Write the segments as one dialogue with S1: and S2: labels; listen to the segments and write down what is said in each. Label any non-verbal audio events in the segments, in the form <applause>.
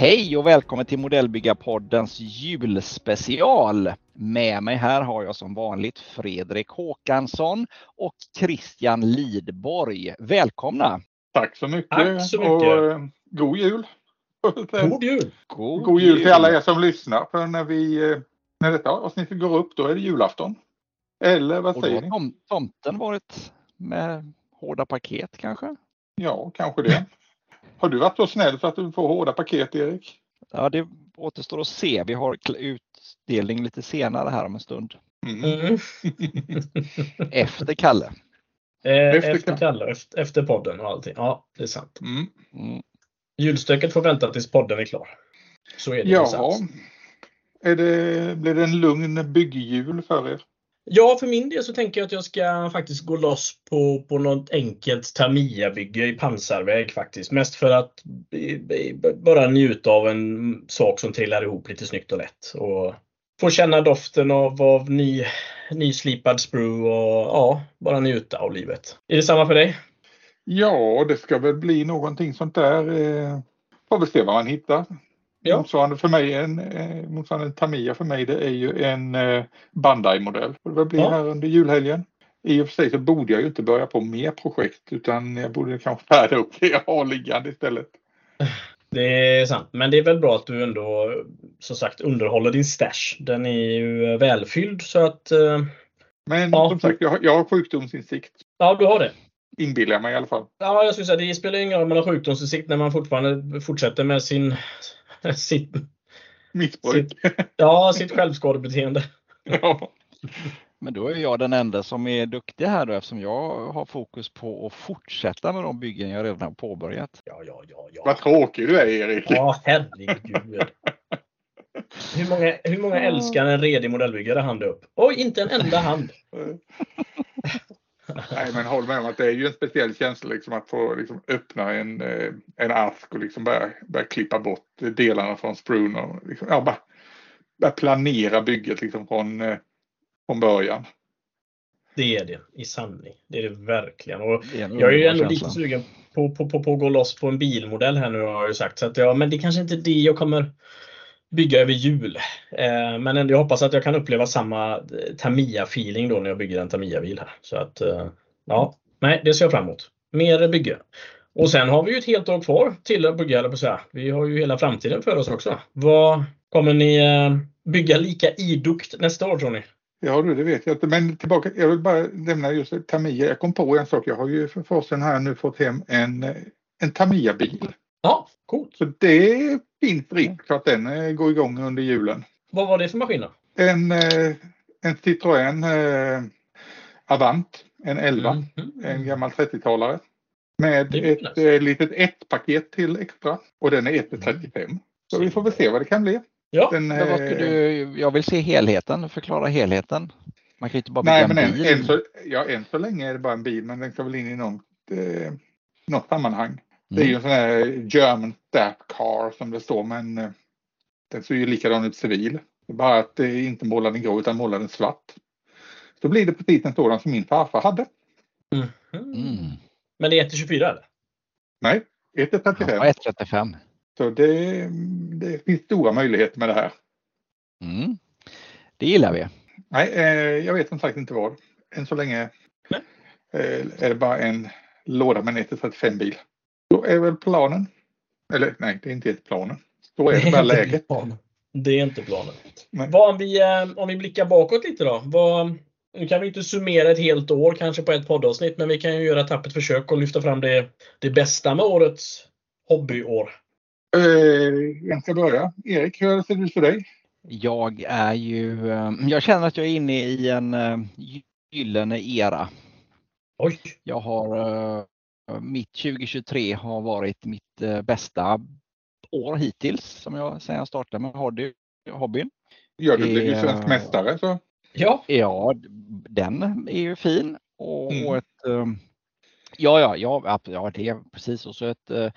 S1: Hej och välkommen till Modellbyggarpoddens julspecial. Med mig här har jag som vanligt Fredrik Håkansson och Christian Lidborg. Välkomna!
S2: Tack så mycket!
S3: Tack så mycket.
S2: Och, eh, god jul!
S3: God jul!
S1: God,
S2: God jul till alla er som lyssnar. För när, vi, eh, när detta avsnittet går upp då är det julafton. Eller vad
S1: Och då
S2: säger ni?
S1: tom, tomten varit med hårda paket kanske?
S2: Ja, kanske det. Har du varit så snäll så att du får hårda paket Erik?
S1: Ja, det återstår att se. Vi har utdelning lite senare här om en stund.
S2: Mm.
S3: Mm. <laughs>
S1: Efter Kalle.
S3: Eh,
S2: Efter
S3: efter
S2: Kalle.
S3: Kalle, efter, efter podden och allting. Ja, det är sant.
S2: Mm.
S1: Mm.
S3: Julstöket får vänta tills podden är klar. Så är det.
S2: Ja, är det, blir det en lugn byggjul för er?
S3: Ja, för min del så tänker jag att jag ska faktiskt gå loss på, på något enkelt Tamiya-bygge i pansarväg faktiskt. Mest för att bara njuta av en sak som trillar ihop lite snyggt och lätt. Och få känna doften av, av ny, nyslipad sprue och ja, bara njuta av livet. Är det samma för dig?
S2: Ja, det ska väl bli någonting sånt där. Eh, får vi se vad man hittar.
S3: Ja.
S2: Motsvarande för mig, en, eh, motsvarande en Tamiya för mig, det är ju en eh, Bandai-modell. Det väl bli
S3: Ja.
S2: här under julhelgen. I och för sig så borde jag ju inte börja på mer projekt utan jag borde kanske färda upp det jag har liggande istället. <laughs>
S3: Det är sant. Men det är väl bra att du ändå som sagt underhåller din stash. Den är ju välfylld så att eh,
S2: Men
S3: Ja.
S2: som sagt, jag, har- jag har sjukdomsinsikt.
S3: ja, du har det.
S2: Inbillar jag mig i alla fall.
S3: Ja, jag skulle säga det spelar ingen roll om man har sjukdomsinsikt när man fortfarande fortsätter med sin, <laughs> sitt,
S2: Missbruk.
S3: ja, sitt självskadebeteende. <laughs>
S2: ja.
S1: Men då är jag den enda som är duktig här då eftersom jag har fokus på att fortsätta med de byggen jag redan har påbörjat.
S3: Ja, ja, ja,
S2: Vad
S3: ja.
S2: tråkig du är Erik.
S3: Ja, herregud. Hur många, hur många älskar en redig modellbyggare hand upp? Oj, inte en enda hand. <laughs>
S2: Nej men håll med om att det är ju en speciell känsla liksom att få liksom öppna en, eh, en ask och liksom börja, börja klippa bort delarna från sprun och liksom, ja, bara, börja planera bygget liksom från, eh, från början.
S3: Det är det i sanning. Det är det verkligen. Och
S1: Det är
S3: Jag är ju ändå
S1: känsla.
S3: lite sugen på, på, på, på att gå loss på en bilmodell här nu har jag ju sagt. Så att, ja, men det är kanske inte det jag kommer bygga över jul. Eh, men jag hoppas att jag kan uppleva samma eh, Tamiya-feeling då när jag bygger en Tamiya-bil här. Så att, eh, ja, nej, det ser jag fram emot. Mer bygge. Och sen har vi ju ett helt år kvar till att bygga, eller på säga. Vi har ju hela framtiden för oss också. Vad Kommer ni eh, bygga lika idogt nästa år tror ni?
S2: Ja du, det vet jag inte. Men tillbaka, jag vill bara nämna just Tamiya. Jag kom på en sak. Jag har ju för fasen här nu fått hem en, en Tamiya-bil.
S3: Ja, coolt.
S2: Så det finns risk för att den eh, går igång under julen.
S3: Vad var det för maskin då?
S2: En, eh, en Citroën eh, Avant, en 11.
S3: Mm.
S2: En gammal 30-talare. Med ett
S3: nice.
S2: eh, litet 1-paket till extra. Och den är 1 till 35. Så vi får väl se vad det kan bli.
S3: Ja,
S2: Den,
S1: Men vad ska du, jag vill se helheten, förklara helheten. Man kan inte bara bygga
S2: Nej,
S1: en
S2: men än,
S1: bil.
S2: än, så, ja, än så länge är det bara en bil, men den ska väl in i något, eh, något sammanhang. Det är ju
S1: Mm.
S2: en sån här German Staff Car som det står, men eh, den ser ju likadan ut civil. Det är bara att det inte målar den grå utan målar den svart. Så blir det precis en sådan som min farfar hade.
S3: Mhm.
S1: Mm.
S3: Men det är 1 till 24 eller?
S2: Nej, 1 till 35.
S1: Ja, 135.
S2: Så det, det finns stora möjligheter med det här.
S1: Mm. Det gillar vi.
S2: Nej, eh, jag vet som sagt inte vad. Än så länge eh, är det bara en låda med en 135 bil. Då är väl planen. Eller nej, det är inte planen. Då är det bara läget.
S3: Det är inte planen.
S2: Nej.
S3: Vad om, vi, eh, om vi blickar bakåt lite då. Vad, nu kan vi inte summera ett helt år kanske på ett poddavsnitt, men vi kan ju göra ett tappert försök och lyfta fram det, det bästa med årets hobbyår.
S2: Eh, vem ska börja? Erik, hur ser det ut för dig?
S1: Jag är ju, eh, jag känner att jag är inne i en gyllene era.
S3: Oj!
S1: Jag har, mitt 2023 har varit mitt eh, bästa år hittills som jag sen jag startade med hobby- hobbyn.
S2: Ja, du blev ju
S1: Eh,
S2: svensk mästare. Så.
S3: Ja,
S1: Ja, den är ju fin. Och
S2: Mm.
S1: ett, eh, ja, ja, ja, ja, det är precis. Och så ett eh,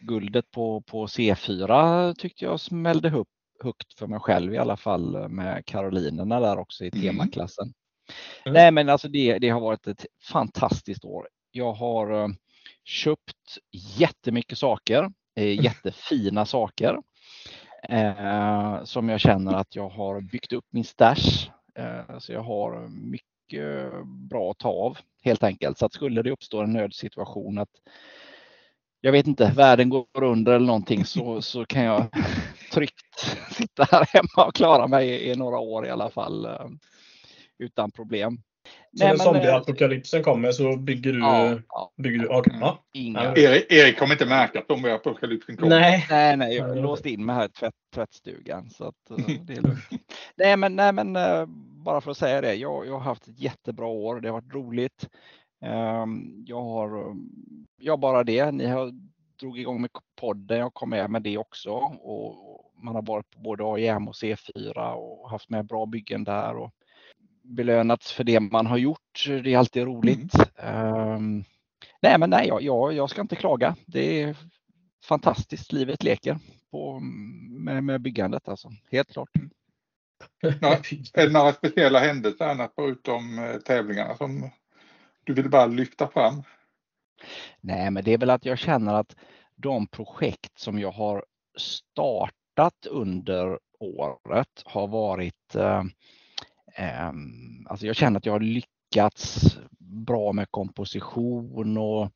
S1: guldet på, på C4 tyckte jag smällde upp, högt för mig själv i alla fall med Karolinerna där också i
S2: Mm.
S1: temaklassen.
S3: Mm.
S1: Nej men alltså det, det har varit ett fantastiskt år. Jag har eh, köpt jättemycket saker, eh, jättefina saker. Eh, som jag känner att jag har byggt upp min stash. Eh, så jag har mycket bra att ta av helt enkelt. Så att skulle det uppstå en nödsituation att jag vet inte, världen går under eller någonting så, så kan jag <laughs> tryggt sitta här hemma och klara mig i, några år i alla fall. Utan problem.
S3: Så när
S1: men, eh,
S3: zombieapokalypsen kommer så bygger du...
S1: Ja, ja,
S3: Bygger du okej, ja.
S1: inga,
S3: Ja.
S2: Erik, Erik kommer inte märka att de är apokalypsen kommer.
S3: Nej.
S1: Nej, nej, jag
S3: Ja,
S1: har
S3: jag
S1: låst in mig här i tvätt, tvättstugan så att eh, <laughs> det är lugnt. nej, men, nej, men eh, bara för att säga det. Jag, jag har haft ett jättebra år. Det har varit roligt. Ehm, Jag har, eh, ja bara det. Ni har drog igång med podden. Jag kom med med det också och man har varit på både AIM och C4 och haft med bra byggen där och belönats för det man har gjort. Det är alltid roligt. Ehm, nej, men nej, jag, jag, jag ska inte klaga. Det är fantastiskt. Livet leker på, med, med byggandet alltså. Helt klart.
S2: Ja. Är det några speciella händelser annat förutom eh, tävlingarna som du vill bara lyfta fram?
S1: Nej, men det är väl att jag känner att de projekt som jag har startat under året har varit eh, alltså jag känner att jag har lyckats bra med komposition och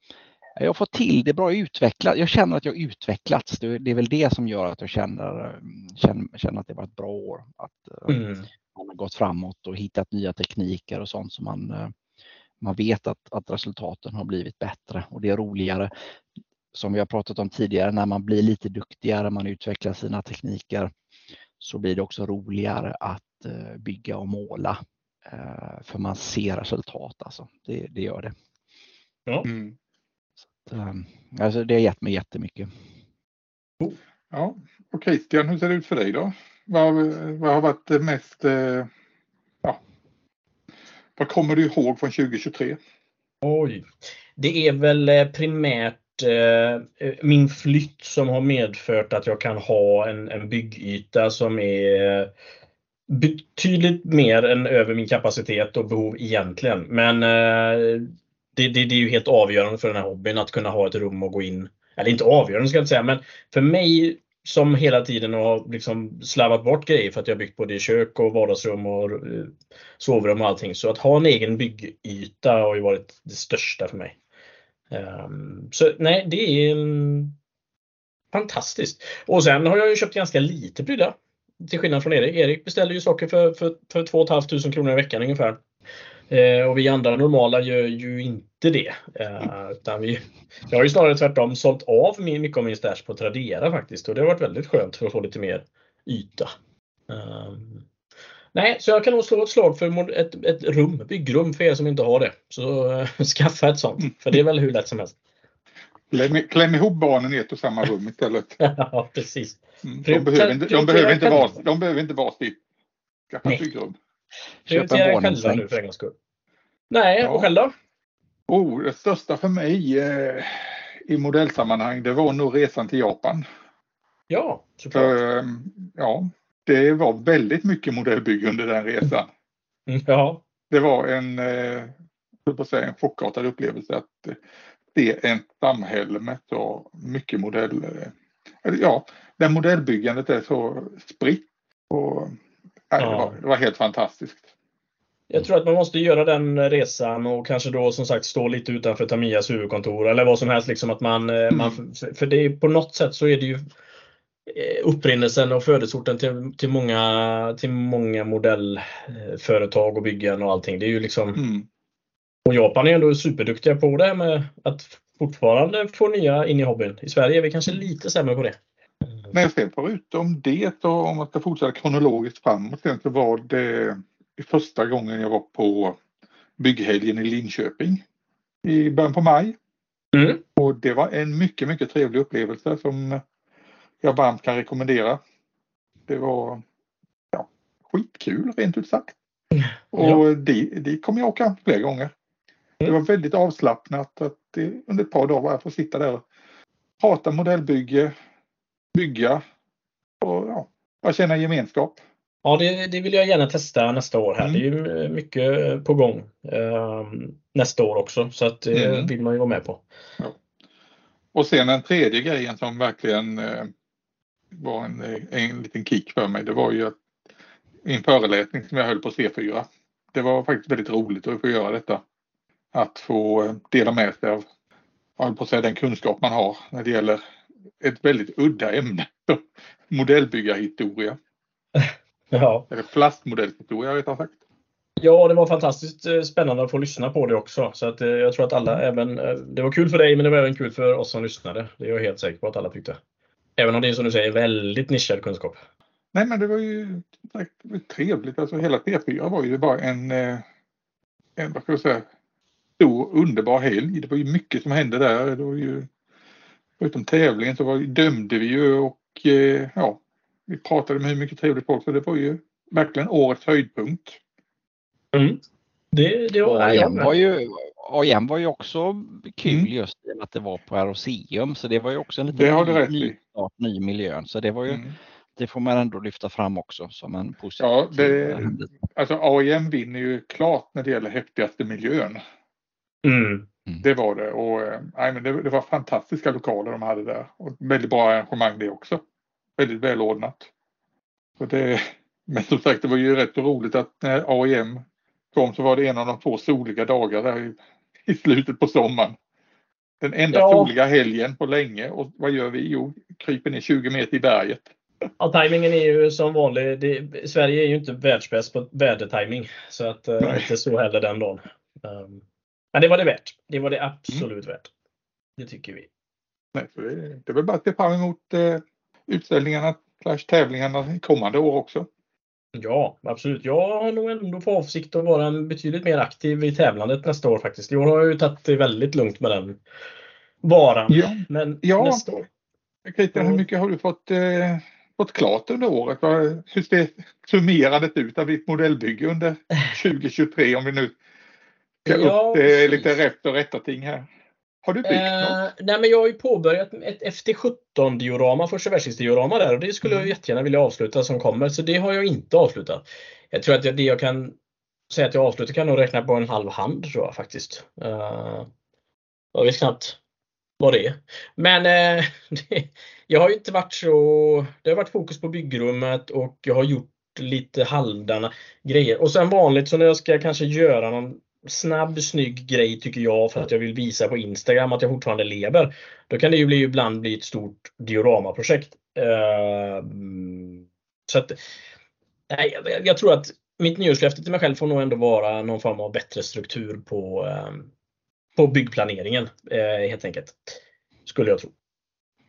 S1: jag har fått till det bra utvecklat. Jag känner att jag utvecklats. Det är väl det som gör att jag känner, känner, känner att det var ett bra år. Att eh,
S3: Mm.
S1: man har gått framåt och hittat nya tekniker och sånt som man, eh, man vet att, att resultaten har blivit bättre och det är roligare. Som vi har pratat om tidigare, när man blir lite duktigare, man utvecklar sina tekniker, så blir det också roligare att bygga och måla. Eh, För man ser resultat alltså. Det, det gör det.
S2: Mm.
S1: Eh, Alltså det har gett mig jättemycket.
S2: Ja, och Christian, hur ser det ut för dig då? Vad, vad har varit det mest, eh, ja, vad kommer du ihåg från 2023?
S3: Oj. Det är väl eh, primärt eh, min flytt som har medfört att jag kan ha en, en byggyta som är eh, betydligt mer än över min kapacitet och behov egentligen. Men eh, det, det, det är ju helt avgörande för den här hobbyn att kunna ha ett rum och gå in. Eller inte avgörande ska jag inte säga, men för mig som hela tiden har liksom slarvat bort grejer för att jag byggt både kök och vardagsrum och eh, sovrum och allting. Så att ha en egen byggyta har ju varit det största för mig. Ehm, så nej, det är mm, fantastiskt. Och sen har jag ju köpt ganska lite prylar. Till skillnad från Erik. Erik beställer ju saker för, för, för 2 500 kronor i veckan ungefär. Eh, och vi andra normala gör ju inte det. Eh, utan vi, jag har ju snarare tvärtom sålt av min, mycket av min stash på Tradera faktiskt. Och det har varit väldigt skönt för att få lite mer yta. Ehm, nej, så jag kan nog slå ett slag för ett, ett rum, byggrum för er som inte har det. Så eh, <laughs> skaffa ett sånt. För det är väl hur lätt som helst.
S2: Kläm, kläm ihop barnen i ett och samma rum istället. <laughs>
S3: ja, precis.
S2: Mm. De, behöver inte, de, behöver inte vara, de behöver inte vara sitt. Skaffa
S3: Nej.
S2: ett byggrum.
S1: En
S3: Prioritera er själva nu för en gångs skull. Nej,
S2: Ja.
S3: och själv då?
S2: Oh, det största för mig eh, i modellsammanhang det var nog resan till Japan.
S3: Ja, såklart.
S2: För, eh, ja, det var väldigt mycket modellbygge under den resan.
S3: Mm, Ja,
S2: Det var en, eh, på säga, en chockartad upplevelse att eh, se ett samhälle med så mycket modell. eh, Ja, där modellbyggandet är så spritt. Och, nej, det,
S3: Ja.
S2: var, det var helt fantastiskt.
S3: jag tror att man måste göra den resan och kanske då som sagt stå lite utanför Tamias huvudkontor eller vad som helst. Liksom att man, eh, man, för- det är, på något sätt så är det ju eh, upprinnelsen och födelseorten till, till, många, till många modellföretag och byggen och allting. Det är ju liksom
S2: Mm.
S3: Och Japan är ändå superduktiga på det med att fortfarande få nya in i hobbyn. I Sverige är vi kanske lite sämre på det.
S2: Men sen förutom det, så om man ska fortsätta kronologiskt framåt, sen så var det första gången jag var på bygghelgen i Linköping i början på maj.
S3: Mm.
S2: Och det var en mycket, mycket trevlig upplevelse som jag varmt kan rekommendera. Det var ja, skitkul rent ut sagt. Och dit, dit kommer jag åka fler gånger. Det var väldigt avslappnat att det, under ett par dagar bara få sitta där och prata modellbygge, bygga och ja, bara känna gemenskap.
S3: Ja, det, det vill jag gärna testa nästa år här.
S2: Mm.
S3: Det är ju mycket på gång eh, nästa år också, så att det
S2: Mm.
S3: vill man ju vara med på.
S2: Och sen den tredje grejen som verkligen eh, var en, eh, en liten kick för mig, det var ju att min föreläsning som jag höll på C4. Det var faktiskt väldigt roligt att få göra detta. Att få eh, dela med sig av, jag på att säga, den kunskap man har när det gäller ett väldigt udda ämne. <laughs> Modellbyggarhistoria, <laughs>
S3: Ja.
S2: eller plastmodellhistoria rättare sagt.
S3: ja, det var fantastiskt eh, spännande att få lyssna på det också. Så att, eh, jag tror att alla, även, eh, det var kul för dig, men det var även kul för oss som lyssnade. Det är jag helt säker på att alla tyckte. Även om det är som du säger väldigt nischad kunskap.
S2: Nej men det var ju trevligt. Alltså hela T4 var ju bara en, en vad ska jag säga, stor underbar helg. Det var ju mycket som hände där. Det var ju, förutom tävlingen så var, dömde vi ju och eh, ja, vi pratade med hur mycket trevligt folk så det var ju verkligen årets höjdpunkt.
S3: Mm. Det, det var, ja,
S1: var ju, AIM var ju också kul
S2: Mm.
S1: just att det var på Aroseum så det var ju också en
S2: Det
S1: liten
S2: har du
S1: ny, ny, start, ny miljön. Så det var ju,
S2: Mm.
S1: det får man ändå lyfta fram också som en positiv
S2: Ja, det-. Alltså AIM vinner ju klart när det gäller häftigaste miljön.
S3: mm.
S2: Det var det och nej, men det, det var fantastiska lokaler de hade där och väldigt bra arrangemang det också. Väldigt välordnat. Så det, <laughs> men som sagt det var ju rätt roligt att när AIM kom så var det en av de få soliga dagar där i, <laughs> i slutet på sommaren. Den enda
S3: Ja.
S2: soliga helgen på länge och vad gör vi? Jo, kryper ner 20 meter i berget.
S3: Ja, tajmingen är ju som vanligt. Det, Sverige är ju inte världsbäst på vädertiming. Så att eh,
S2: Nej.
S3: inte så heller den dagen. Um, men det var det värt. Det var det absolut
S2: Mm.
S3: värt. Det tycker vi.
S2: Nej, det, är väl bara att se fram emot eh, utställningarna slash tävlingarna kommande år också.
S3: Ja, absolut. Jag har nog ändå för avsikt att vara betydligt mer aktiv i tävlandet nästa år faktiskt. I år har jag ju tagit det väldigt lugnt med den varan.
S2: Ja.
S3: Men
S2: Ja.
S3: nästa år.
S2: Christian, hur mycket har du fått, eh, fått klart under året? Hur ser summerandet ut av ditt modellbygge under <laughs> 2023 om vi nu
S3: Ja,
S2: upp eh,
S3: precis.
S2: lite rätt och rätta ting här? Har du byggt något?
S3: Eh, nej men jag har ju påbörjat ett FT17 diorama, första världskrigsdiorama där och det skulle jag
S2: Mm.
S3: jättegärna vilja avsluta som kommer. Så det har jag inte avslutat. Jag tror att det jag kan säga att jag avslutar kan nog räkna på en halv hand tror jag faktiskt. Uh, jag vet knappt vad det är. Men eh, <laughs> det, jag har ju inte varit så... Det har varit fokus på byggrummet och jag har gjort lite halvdana grejer. Och sen vanligt så när jag ska kanske göra någon snabb snygg grej tycker jag för att jag vill visa på Instagram att jag fortfarande lever. Då kan det ju bli, ibland bli ett stort dioramaprojekt. Eh, så att, nej, jag, jag tror att mitt nyårslöfte till mig själv får nog ändå vara någon form av bättre struktur på, eh, på byggplaneringen eh, helt enkelt. Skulle jag tro.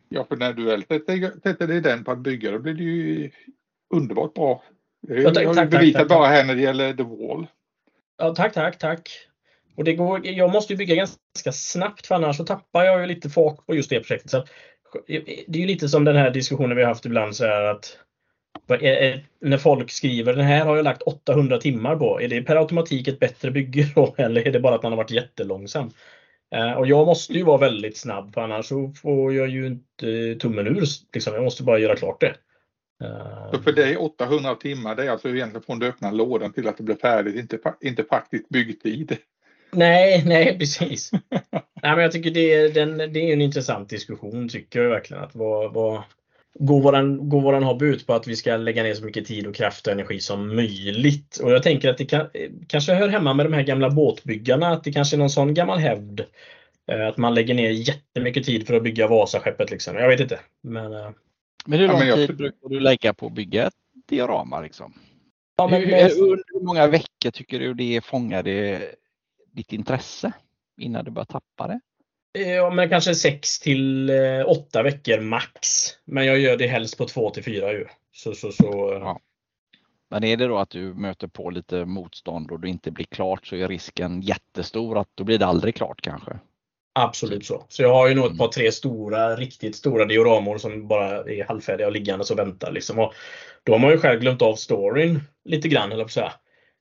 S2: Ja, för när du väl sätter, dig den på att bygga då blir det ju underbart bra. Det
S3: Ja, tack,
S2: har
S3: tack,
S2: bevisat bara här när det gäller The Wall.
S3: Ja, tack, tack, tack. Och det går, jag måste ju bygga ganska snabbt för annars så tappar jag ju lite fart på just det projektet. Så att, det är ju lite som den här diskussionen vi har haft ibland så här att när folk skriver den här har jag lagt 800 timmar på. Är det per automatik ett bättre bygge då <laughs> eller är det bara att man har varit jättelångsam? Eh, och jag måste ju vara väldigt snabb för annars så får jag ju inte tummen ur. Liksom. Jag måste bara göra klart det. Eh,
S2: Så för dig 800 timmar det är alltså egentligen från du öppnar lådan till att det blir färdigt, inte, inte faktisk byggtid.
S3: Nej, <laughs> nej precis. nej, men jag tycker det är, den, det är en intressant diskussion tycker jag verkligen. Att vad, vad, går, våran, går våran hobby ut på att vi ska lägga ner så mycket tid och kraft och energi som möjligt? Och jag tänker att det kan, kanske hör hemma med de här gamla båtbyggarna. Att det kanske är någon sån gammal hävd. eh, Att man lägger ner jättemycket tid för att bygga Vasaskeppet. Liksom. Jag vet inte. Men, eh,
S1: Men hur
S2: Ja,
S1: lång
S2: men jag-
S1: tid brukar du lägga på att bygga ett diorama? Liksom?
S3: ja, men,
S1: hur, under hur många veckor tycker du det fångade ditt intresse innan du började tappa det?
S3: Ja, men kanske 6 till 8 veckor max. Men jag gör det helst på 2 till 4 ju. Så, så, så, eh,
S1: Ja. Men är det då att du möter på lite motstånd och du inte blir klart så är risken jättestor att då blir det aldrig klart kanske.
S3: Absolut så. Så jag har ju nog ett par tre stora, riktigt stora dioramor som bara är halvfärdiga och liggandes och väntar. Liksom. Och då har man ju själv glömt av storyn lite grann, eller på så här.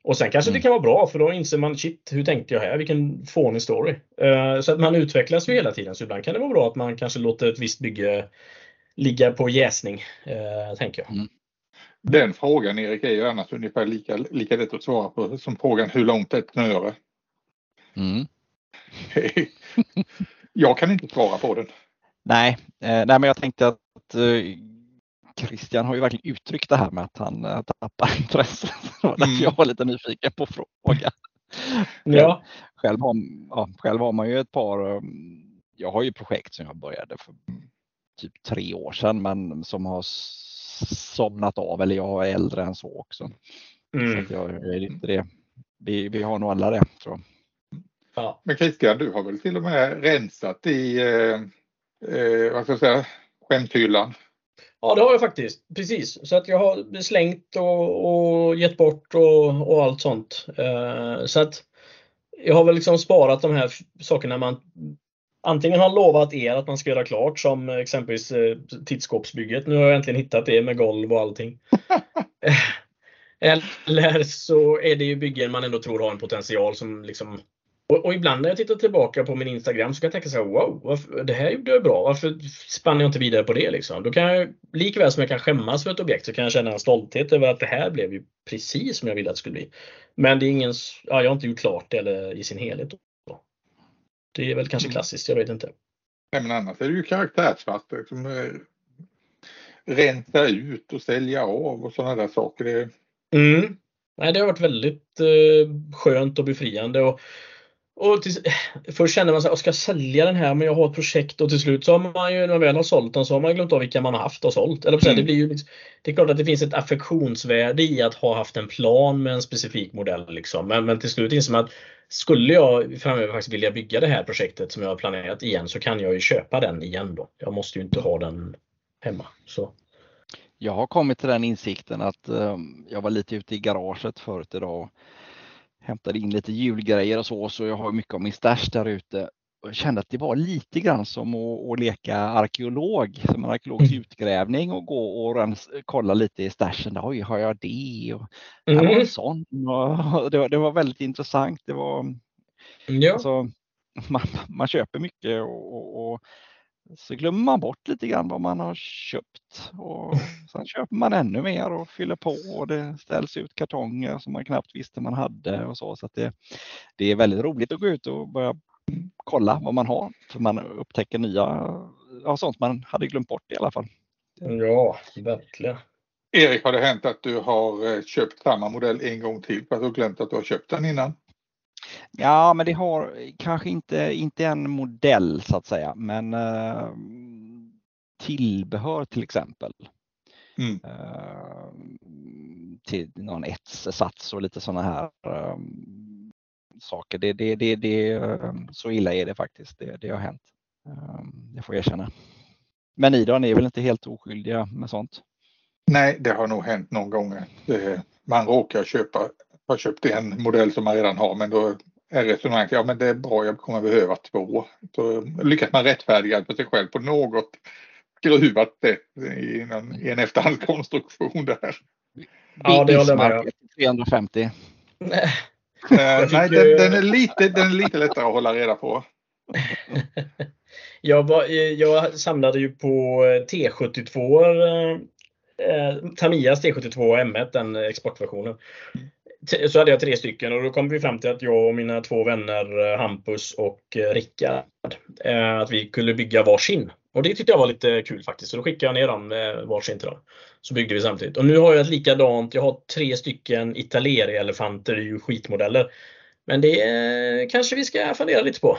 S3: Och sen kanske
S1: Mm.
S3: det kan vara bra för då inser man shit, hur tänkte jag här? Vilken fånig story. Eh, så att man utvecklas ju hela tiden. Så ibland kan det vara bra att man kanske låter ett visst bygge ligga på jäsning, eh, tänker jag.
S2: Den frågan Erik är ju annars ungefär lika, lika lätt att svara på som frågan hur långt är ett snöre?
S1: Mm. <laughs>
S2: jag kan inte svara på den.
S1: Nej, eh, nej men jag tänkte att eh, Christian har ju verkligen uttryckt det här med att han eh, tappar <laughs> intresset.
S2: Mm.
S1: jag var lite nyfiken på frågan. <laughs>
S3: Ja.
S1: Själv har, ja, själv har man ju ett par, jag har ju projekt som jag började för typ tre år sedan men som har somnat av eller jag är äldre än så också. Så
S3: Mm.
S1: att jag, jag är inte det. Vi, vi har nog alla det tror jag.
S3: Ja.
S2: Men Christian, du har väl till och med rensat i eh, eh, vad ska jag säga, skämthyllan?
S3: Ja, det har jag faktiskt. Precis. Så att jag har slängt och, och gett bort och, och allt sånt. Eh, så att jag har väl liksom sparat de här sakerna man antingen har lovat er att man ska göra klart som exempelvis eh, tittskåpsbygget. Nu har jag äntligen hittat det med golv och allting. <laughs> Eller så är det ju byggen man ändå tror har en potential som liksom och, och ibland när jag tittar tillbaka på min Instagram så kan jag tänka så här, wow, varför, det här gjorde jag bra. Varför spann jag inte vidare på det? Liksom? Då kan jag, likväl som jag kan skämmas för ett objekt så kan jag känna en stolthet över att det här blev ju precis som jag ville att det skulle bli. Men det är ingen, ja, jag har inte gjort klart det eller i sin helhet. Då. Det är väl kanske
S2: Mm.
S3: klassiskt, jag vet inte.
S2: Nej, men annars är det ju karaktärsfast. Liksom, eh, rensa ut och sälja av och sådana där saker.
S3: Mm. Nej, det har varit väldigt eh, skönt och befriande. Och, och till, först känner man sig, ska jag sälja den här? Men jag har ett projekt och till slut så har man ju, när man väl har sålt den så har man glömt av vilka man har haft och sålt. Eller
S2: Mm.
S3: det, blir ju, liksom- det är klart att det finns ett affektionsvärde i att ha haft en plan med en specifik modell. Liksom. Men, men till slut inser man att skulle jag framöver faktiskt vilja bygga det här projektet som jag har planerat igen så kan jag ju köpa den igen då. Jag måste ju inte ha den hemma. Så.
S1: Jag har kommit till den insikten att eh, jag var lite ute i garaget förut idag hämtade in lite julgrejer och så, så jag har mycket av min stash där ute. Jag kände att det var lite grann som att, att leka arkeolog, som en arkeologisk utgrävning och gå och rens, kolla lite i stashen. Där, Oj, har jag det? Och här var
S3: Mm.
S1: en sån. Och det, var, det var väldigt intressant. Det var,
S3: Ja.
S1: alltså, man, man köper mycket och, och, och så glömmer man bort lite grann vad man har köpt och <laughs> sen köper man ännu mer och fyller på och det ställs ut kartonger som man knappt visste man hade och så. Så att det, det är väldigt roligt att gå ut och börja kolla vad man har för man upptäcker nya, ja, sånt man hade glömt bort i alla fall.
S3: ja, verkligen.
S2: Erik, har det hänt att du har eh, köpt samma modell en gång till för att du har glömt att du har köpt den innan?
S1: Ja, men det har kanske inte, inte en modell så att säga, men eh, tillbehör till exempel.
S2: Mm.
S1: Eh, till någon etsats och lite sådana här eh, saker. Det, det, det, det, så illa är det faktiskt. Det, det har hänt. Det får jag erkänna. Men ni är väl inte helt oskyldiga med sånt?
S2: Nej, det har nog hänt någon gång. Man råkar köpa, har köpt en modell som man redan har men då är resonemanget, ja men det är bra, jag kommer behöva två. Så lyckas man rättfärdiga för sig själv på något skruvat sätt i en, i en efterhandskonstruktion där.
S3: Ja, det håller jag med om.
S1: 350.
S3: Nej. Fick
S2: Nej, den, den, är lite, den är lite lättare att hålla reda på. <laughs>
S3: Jag, var, jag samlade ju på T72, eh, Tamiyas T72 M1, den exportversionen. Så hade jag tre stycken och då kom vi fram till att jag och mina två vänner eh, Hampus och eh, Rickard, eh, att vi kunde bygga varsin. Och det tyckte jag var lite kul faktiskt. Så då skickade jag ner dem varsin till dem. Så byggde vi samtidigt. Och nu har jag ett likadant. Jag har tre stycken Italeri-elefanter, det är ju skitmodeller. Men det kanske vi ska fundera lite på.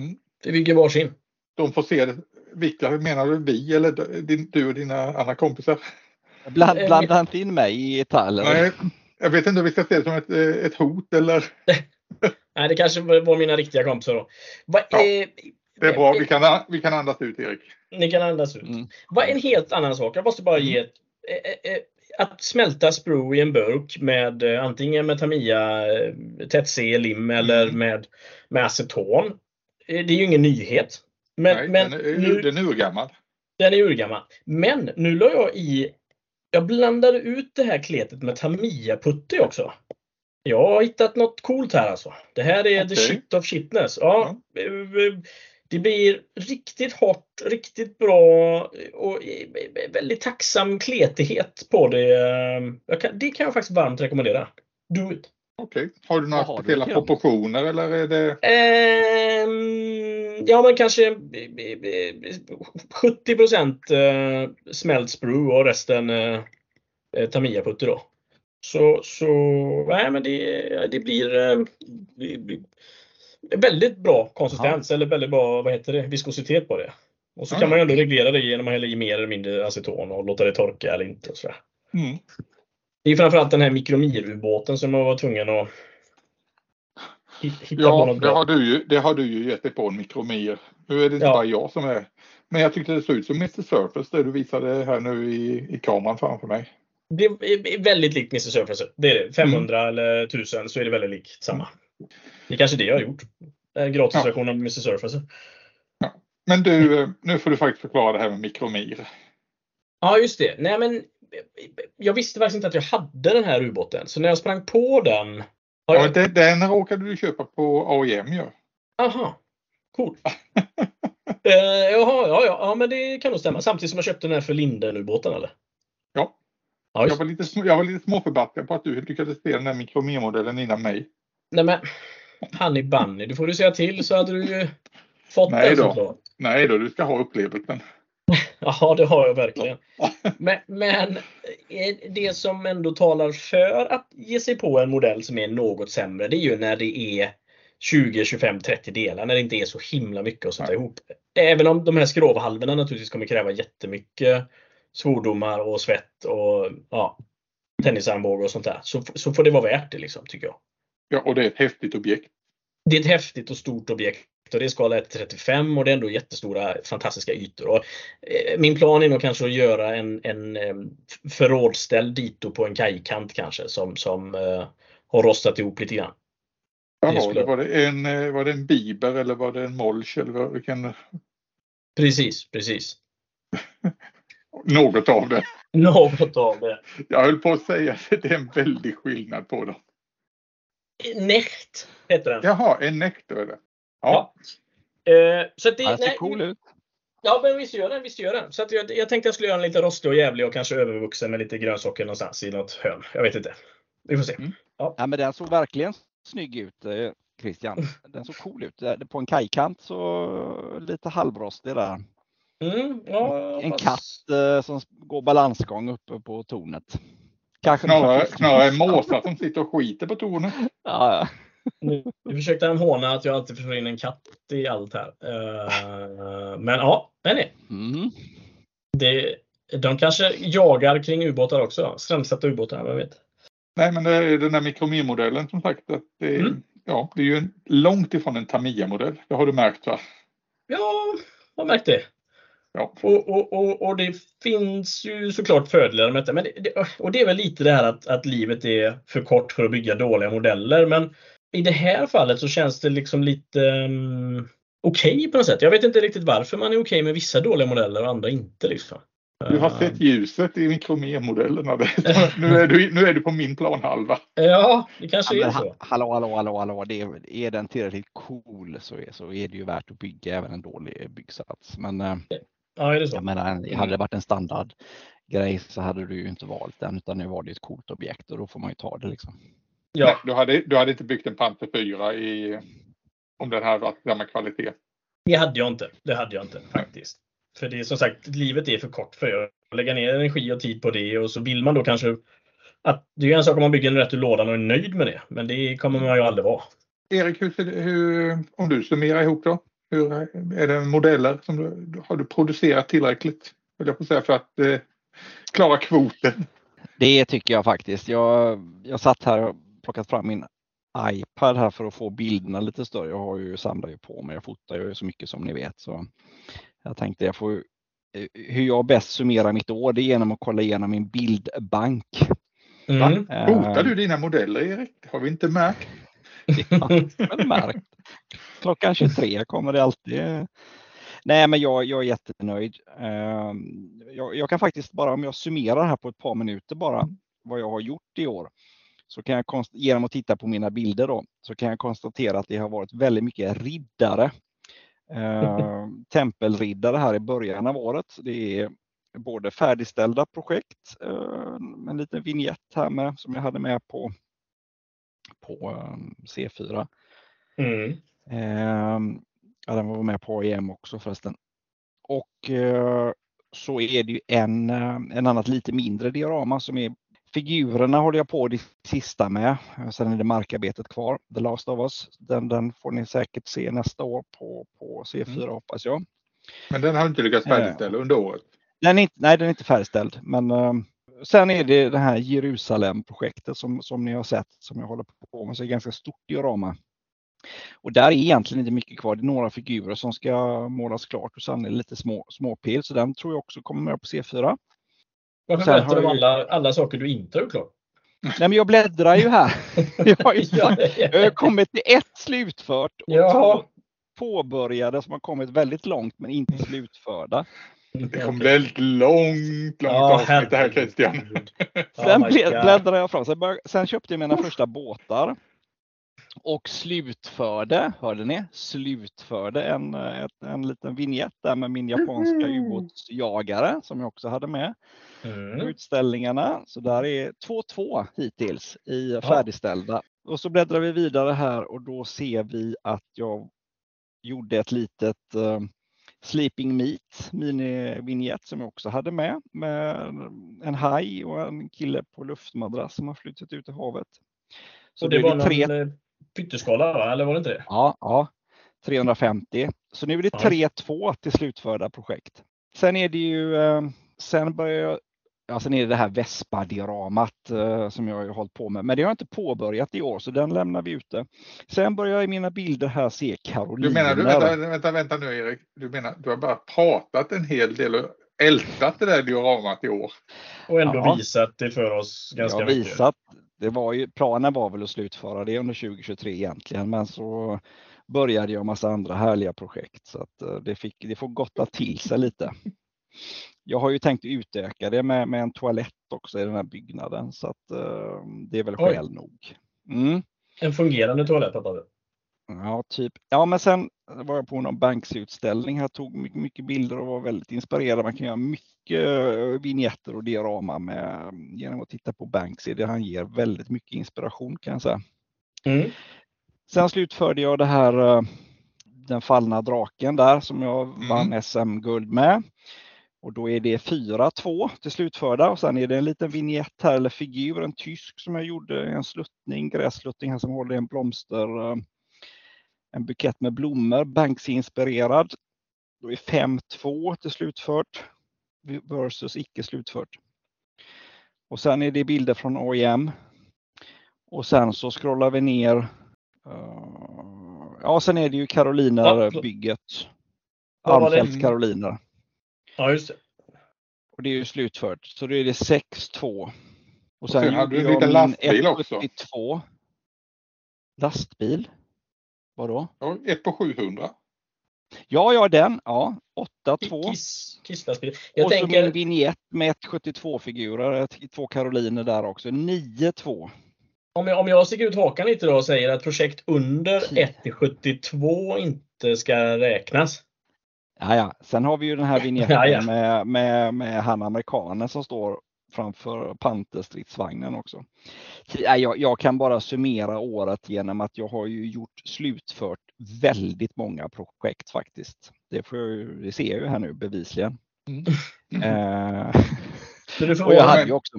S2: Mm.
S3: Vi bygger varsin.
S2: De får se, vilka menar du vi eller din, du och dina andra kompisar?
S1: Bland, blanda inte in mig i Italien.
S2: Jag vet inte om vi ska se det som ett, eh, ett hot eller? <laughs>
S3: Nej, det kanske var mina riktiga kompisar då. Va,
S2: Ja,
S3: eh,
S2: Det är bra,
S3: eh,
S2: vi kan, vi kan andas ut Erik.
S3: Ni kan andas ut.
S1: Mm.
S3: Vad en helt annan sak. Jag måste bara ge ett, eh, eh, Att smälta sprue i en burk med eh, antingen med Tamiya eh, Tetze lim eller
S2: Mm.
S3: med, med aceton. eh, Det är ju ingen nyhet. Men,
S2: Nej,
S3: men
S2: den, är,
S3: nu,
S2: den är urgammal.
S3: den är urgammal. Men nu la jag i Jag blandade ut det här kletet med Tamiya putti också. Jag har hittat något coolt här alltså. Det här är the
S2: Okej.
S3: shit of shitness. Ja, eh, eh, det blir riktigt hårt, riktigt bra och väldigt tacksam kletighet på det. Kan, det kan jag faktiskt varmt rekommendera. Do it!
S2: Okej. Okay. Har du några speciella proportioner eller är det?
S3: Um, ja, men kanske 70 procent smält sprue och resten uh, Tamiya-putter då. Så, så nej, men det, det blir, det blir väldigt bra konsistens ja. eller väldigt bra vad heter det, viskositet på det. Och så ja. kan man ändå reglera det genom att hälla i mer eller mindre aceton och låta det torka eller inte. Och så mm. Det är framförallt den här mikromir-ubåten som man var tvungen att
S2: hitta ja, på något det har, du ju, det har du ju gett dig på en mikromir. Nu är det inte ja. bara jag som är. Men jag tyckte det såg ut som Mr Surface det du visade här nu i, i kameran framför mig.
S3: Det är väldigt likt Mr Surface. Det är det. 500 mm. eller 1000 så är det väldigt likt samma. Det är kanske det jag har gjort. En gratisversion ja. av Mr Surface.
S2: Ja. Men du, nu får du faktiskt förklara det här med mikromir.
S3: Ja, just det. Nej, men jag visste faktiskt inte att jag hade den här ubåten. Så när jag sprang på den.
S2: Ja, den, den råkade du köpa på AIM ju.
S3: Aha, coolt. uh, <laughs> jaha, ja, ja, ja, men det kan nog stämma. Samtidigt som jag köpte den här för Linden-ubåten eller?
S2: Ja. ja jag, var lite, jag var lite småförbaskad på att du lyckades se den här mikromirmodellen innan mig.
S3: Nej men, Honey Bunny, du får du säga till så hade du ju fått
S2: Nej
S3: den
S2: då. Nej då, du ska ha upplevelsen. <laughs>
S3: Ja, det har jag verkligen. <laughs> Men, men, eh, det som ändå talar för att ge sig på en modell som är något sämre, det är ju när det är 20, 25, 30 delar, när det inte är så himla mycket att sätta ja. ihop. Även om de här skrovhalvorna naturligtvis kommer kräva jättemycket svordomar och svett och ja, tennisarmbåge och sånt där, så, så får det vara värt det liksom, tycker jag.
S2: Ja, och det är ett häftigt objekt.
S3: Det är ett häftigt och stort objekt och det är skala 1 35 och det är ändå jättestora fantastiska ytor. Och, eh, min plan är nog kanske att göra en, en eh, förrådsställd dito på en kajkant kanske som, som eh, har rostat ihop lite grann.
S2: Jaha, skulle... var, det en, eh, var det en biber eller var det en molch? Eller vilken...
S3: Precis, precis. <laughs>
S2: Något av det. <laughs>
S3: Något av det.
S2: Jag höll på att säga att det är en väldig skillnad på dem.
S3: Necht heter den.
S2: Jaha, en Necht är det.
S3: Ja. ja. Uh,
S1: så det, den ser nej, cool ut.
S3: Ja, men visst gör den. Visst gör den. Så att jag, jag tänkte jag skulle göra den lite rostig och jävlig och kanske övervuxen med lite grönsaker någonstans i något hörn. Jag vet inte. Vi får se. Mm.
S1: Ja. ja. men den såg verkligen snygg ut eh, Christian. Den såg cool ut. På en kajkant så lite halvrostig där.
S3: Mm, ja,
S1: en katt eh, som går balansgång uppe på tornet.
S2: Kanske snarare, snarare en måsa som sitter och skiter på tornet. <laughs>
S1: Ja, ja.
S3: Nu, försökte han håna att jag alltid får in en katt i allt här. Uh, men ja, den är. Mm. Det, de kanske jagar kring ubåtar också. Strömsätta ubåtar, vem vet.
S2: Nej, men det är den där mikromir-modellen som sagt. Att det, är, mm. ja, det är ju en, långt ifrån en Tamiya-modell. Det har du märkt va?
S3: Ja, jag har märkt det.
S2: Ja.
S3: Och, och, och, och, det finns ju såklart fördelar med detta. Men det, och det är väl lite det här att, att livet är för kort för att bygga dåliga modeller. Men i det här fallet så känns det liksom lite um, okej okay på något sätt. Jag vet inte riktigt varför man är okej okay med vissa dåliga modeller och andra inte. Liksom.
S2: Du har sett ljuset i mikromermodellerna. <laughs> <laughs> nu, är du, nu är du på min planhalva.
S3: Ja, det kanske ja, är så.
S1: Hallå, hallå, hallå, hallå. Det är, är den tillräckligt cool så är, så är det ju värt att bygga även en dålig byggsats. Men
S3: eh, ja, är det så?
S1: Jag menar, hade det varit en standardgrej så hade du ju inte valt den utan nu var det ett coolt objekt och då får man ju ta det liksom.
S2: Ja. Nej, du, hade, du hade inte byggt en Panther 4 i, om den hade varit samma kvalitet?
S3: Det hade jag inte. Det hade jag inte faktiskt. För det är som sagt, livet är för kort för att lägga ner energi och tid på det och så vill man då kanske att det är en sak om man bygger en rätt ur lådan och är nöjd med det. Men det kommer man ju aldrig vara.
S2: Erik, hur, hur, om du summerar ihop då? Hur, är det modeller som du, har du producerat tillräckligt? Vill jag på säga, för att eh, klara kvoten?
S1: Det tycker jag faktiskt. Jag, jag satt här och plockat fram min iPad här för att få bilderna lite större. Jag har ju samlar ju på mig. Jag fotar ju så mycket som ni vet. Så jag tänkte jag får eh, hur jag bäst summerar mitt år det är genom att kolla igenom min bildbank.
S2: Mm. Fotar du dina modeller Erik? Har vi inte märkt. <laughs>
S1: ja, märkt. Klockan 23 kommer det alltid. Nej, men jag, jag är jättenöjd. Ehm, jag, jag, kan faktiskt bara om jag summerar här på ett par minuter bara vad jag har gjort i år så kan jag genom att titta på mina bilder då, så kan jag konstatera att det har varit väldigt mycket riddare. Eh, <laughs> tempelriddare här i början av året. Det är både färdigställda projekt, eh, en liten vignett här med som jag hade med på, på eh, C4.
S3: Mm.
S1: Eh, ja, den var med på EM också förresten. Och eh, så är det ju en, eh, en annat lite mindre diorama som är Figurerna håller jag på det sista med. Sen är det markarbetet kvar. The Last of Us. Den, den får ni säkert se nästa år på, på C4 mm. hoppas jag.
S2: Men den har inte lyckats färdigställa under året?
S1: Den inte, nej, den är inte färdigställd. Men uh, sen är det det här Jerusalem-projektet som, som ni har sett som jag håller på med. Så det är ganska stort diorama. Och där är egentligen inte mycket kvar. Det är några figurer som ska målas klart och sen är det lite små, småpil. Så den tror jag också kommer med på C4.
S3: Varför berättar du om alla, alla saker du inte har gjort klart?
S1: Nej, men jag bläddrar ju här. <laughs> Jag har, ju, jag har kommit till ett slutfört och
S3: ja.
S1: påbörjade som har kommit väldigt långt men inte slutförda.
S2: Det kommer bli ett långt, långt ja, avsnitt det här Christian. <laughs>
S1: Sen oh bläddrade jag fram. Sen, bör, sen köpte jag mina första båtar och slutförde, hörde ni, slutförde en, en, en liten vignett där med min japanska ubåtsjagare som jag också hade med mm. utställningarna. Så där är 2-2 hittills i färdigställda. Och så bläddrar vi vidare här och då ser vi att jag gjorde ett litet uh, Sleeping Meat mini-vignett som jag också hade med med en haj och en kille på luftmadrass som har flyttat ut i havet.
S3: Så och det, det var tre... någon eh, pytteskala, va? eller var det inte det?
S1: Ja, ja 350. Så nu är det 3-2 till slutförda projekt. Sen är det ju, eh, sen börjar jag Ja, sen är det det här Vespa-dioramat eh, som jag har hållit på med. Men det har jag inte påbörjat i år så den lämnar vi ute. Sen börjar jag i mina bilder här se Karolina.
S2: Du menar, du, vänta, vänta, vänta nu Erik. Du menar, du har bara pratat en hel del och ältat det där dioramat i år.
S3: Och ändå ja. visat det för oss ganska
S1: jag
S3: mycket.
S1: Visat, det var ju, planen var väl att slutföra det under 2023 egentligen, men så började jag massa andra härliga projekt så att eh, det, fick, det får gotta till sig lite. Jag har ju tänkt utöka det med, med en toalett också i den här byggnaden så att uh, det är väl skäl nog. Mm.
S3: En fungerande toalett hoppas jag.
S1: Ja, typ. Ja, men sen var jag på någon Banksy-utställning här, tog mycket, mycket, bilder och var väldigt inspirerad. Man kan göra mycket eh, vignetter och diorama med, genom att titta på Banksy. Det han ger väldigt mycket inspiration kan jag säga. Mm. Sen slutförde jag det här, eh, den fallna draken där som jag mm. vann SM-guld med. Och då är det 4-2 till slutförda och sen är det en liten vignett här eller figur, en tysk som jag gjorde, en sluttning, grässluttning här som håller en blomster eh, en bukett med blommor, Banksy-inspirerad. Då är 5-2 till slutfört versus icke slutfört. Och sen är det bilder från OEM. Och sen så scrollar vi ner. Uh, ja, sen är det ju Karoliner-bygget. Armfelt Karoliner.
S3: Ja, just det.
S1: Och det är ju slutfört. Så då är det 6-2.
S2: Och sen, och sen hade du lite lastbil också.
S1: Lastbil? Vadå?
S2: Ja, ett på 700.
S1: Ja, ja den. Ja, 8-2.
S3: Kiss.
S1: Jag och tänker... så min vignett med 1,72-figurer, två karoliner där också. 9-2.
S3: Om jag, om jag sticker ut hakan lite då och säger att projekt under 1-72 inte ska räknas.
S1: Ja, ja. Sen har vi ju den här vignetten <laughs> ja, ja. Med, med, med han amerikanen som står framför Panterstridsvagnen också. Jag, jag kan bara summera året genom att jag har ju gjort slutfört väldigt många projekt faktiskt. Det, får jag, det ser jag ju här nu bevisligen. Mm. Eh, <laughs> och jag hade ju också,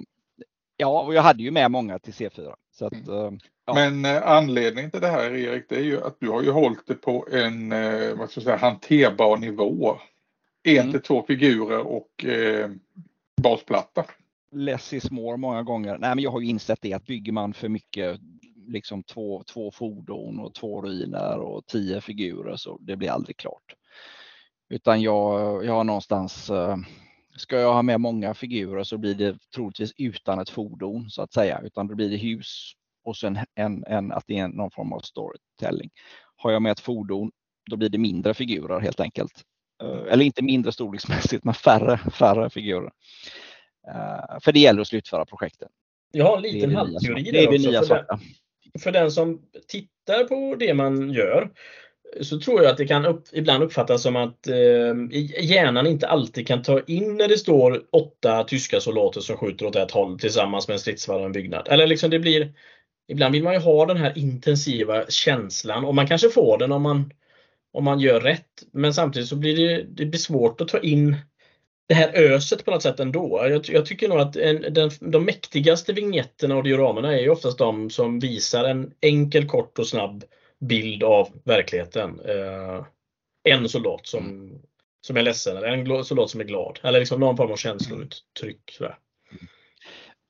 S1: ja, och jag hade ju med många till C4. Så att, mm. eh,
S2: ja. Men eh, anledningen till det här Erik, det är ju att du har ju hållit det på en eh, vad ska jag säga, hanterbar nivå. En mm. till två figurer och eh, basplatta
S1: less is more många gånger. Nej, men jag har ju insett det att bygger man för mycket, liksom två, två fordon och två ruiner och tio figurer så det blir aldrig klart. Utan jag, jag har någonstans, eh, ska jag ha med många figurer så blir det troligtvis utan ett fordon så att säga, utan då blir det hus och sen en, en, att det är någon form av storytelling. Har jag med ett fordon, då blir det mindre figurer helt enkelt. Eh, eller inte mindre storleksmässigt, men färre, färre figurer. Eh, för det gäller att slutföra projekten.
S3: Jag har en liten halvteori
S1: där också. Det är det nya
S3: den, för den som tittar på det man gör så tror jag att det kan upp, ibland uppfattas som att eh, hjärnan inte alltid kan ta in när det står åtta tyska soldater som skjuter åt ett håll tillsammans med en stridsvagn och en byggnad. Eller liksom det blir Ibland vill man ju ha den här intensiva känslan och man kanske får den om man, om man gör rätt. Men samtidigt så blir det, det blir svårt att ta in det här öset på något sätt ändå. Jag, jag tycker nog att en, den, de mäktigaste vignetterna och dioramerna är ju oftast de som visar en enkel, kort och snabb bild av verkligheten. Eh, en soldat som, som är ledsen eller en soldat som är glad. Eller liksom någon form av känslouttryck. Sådär.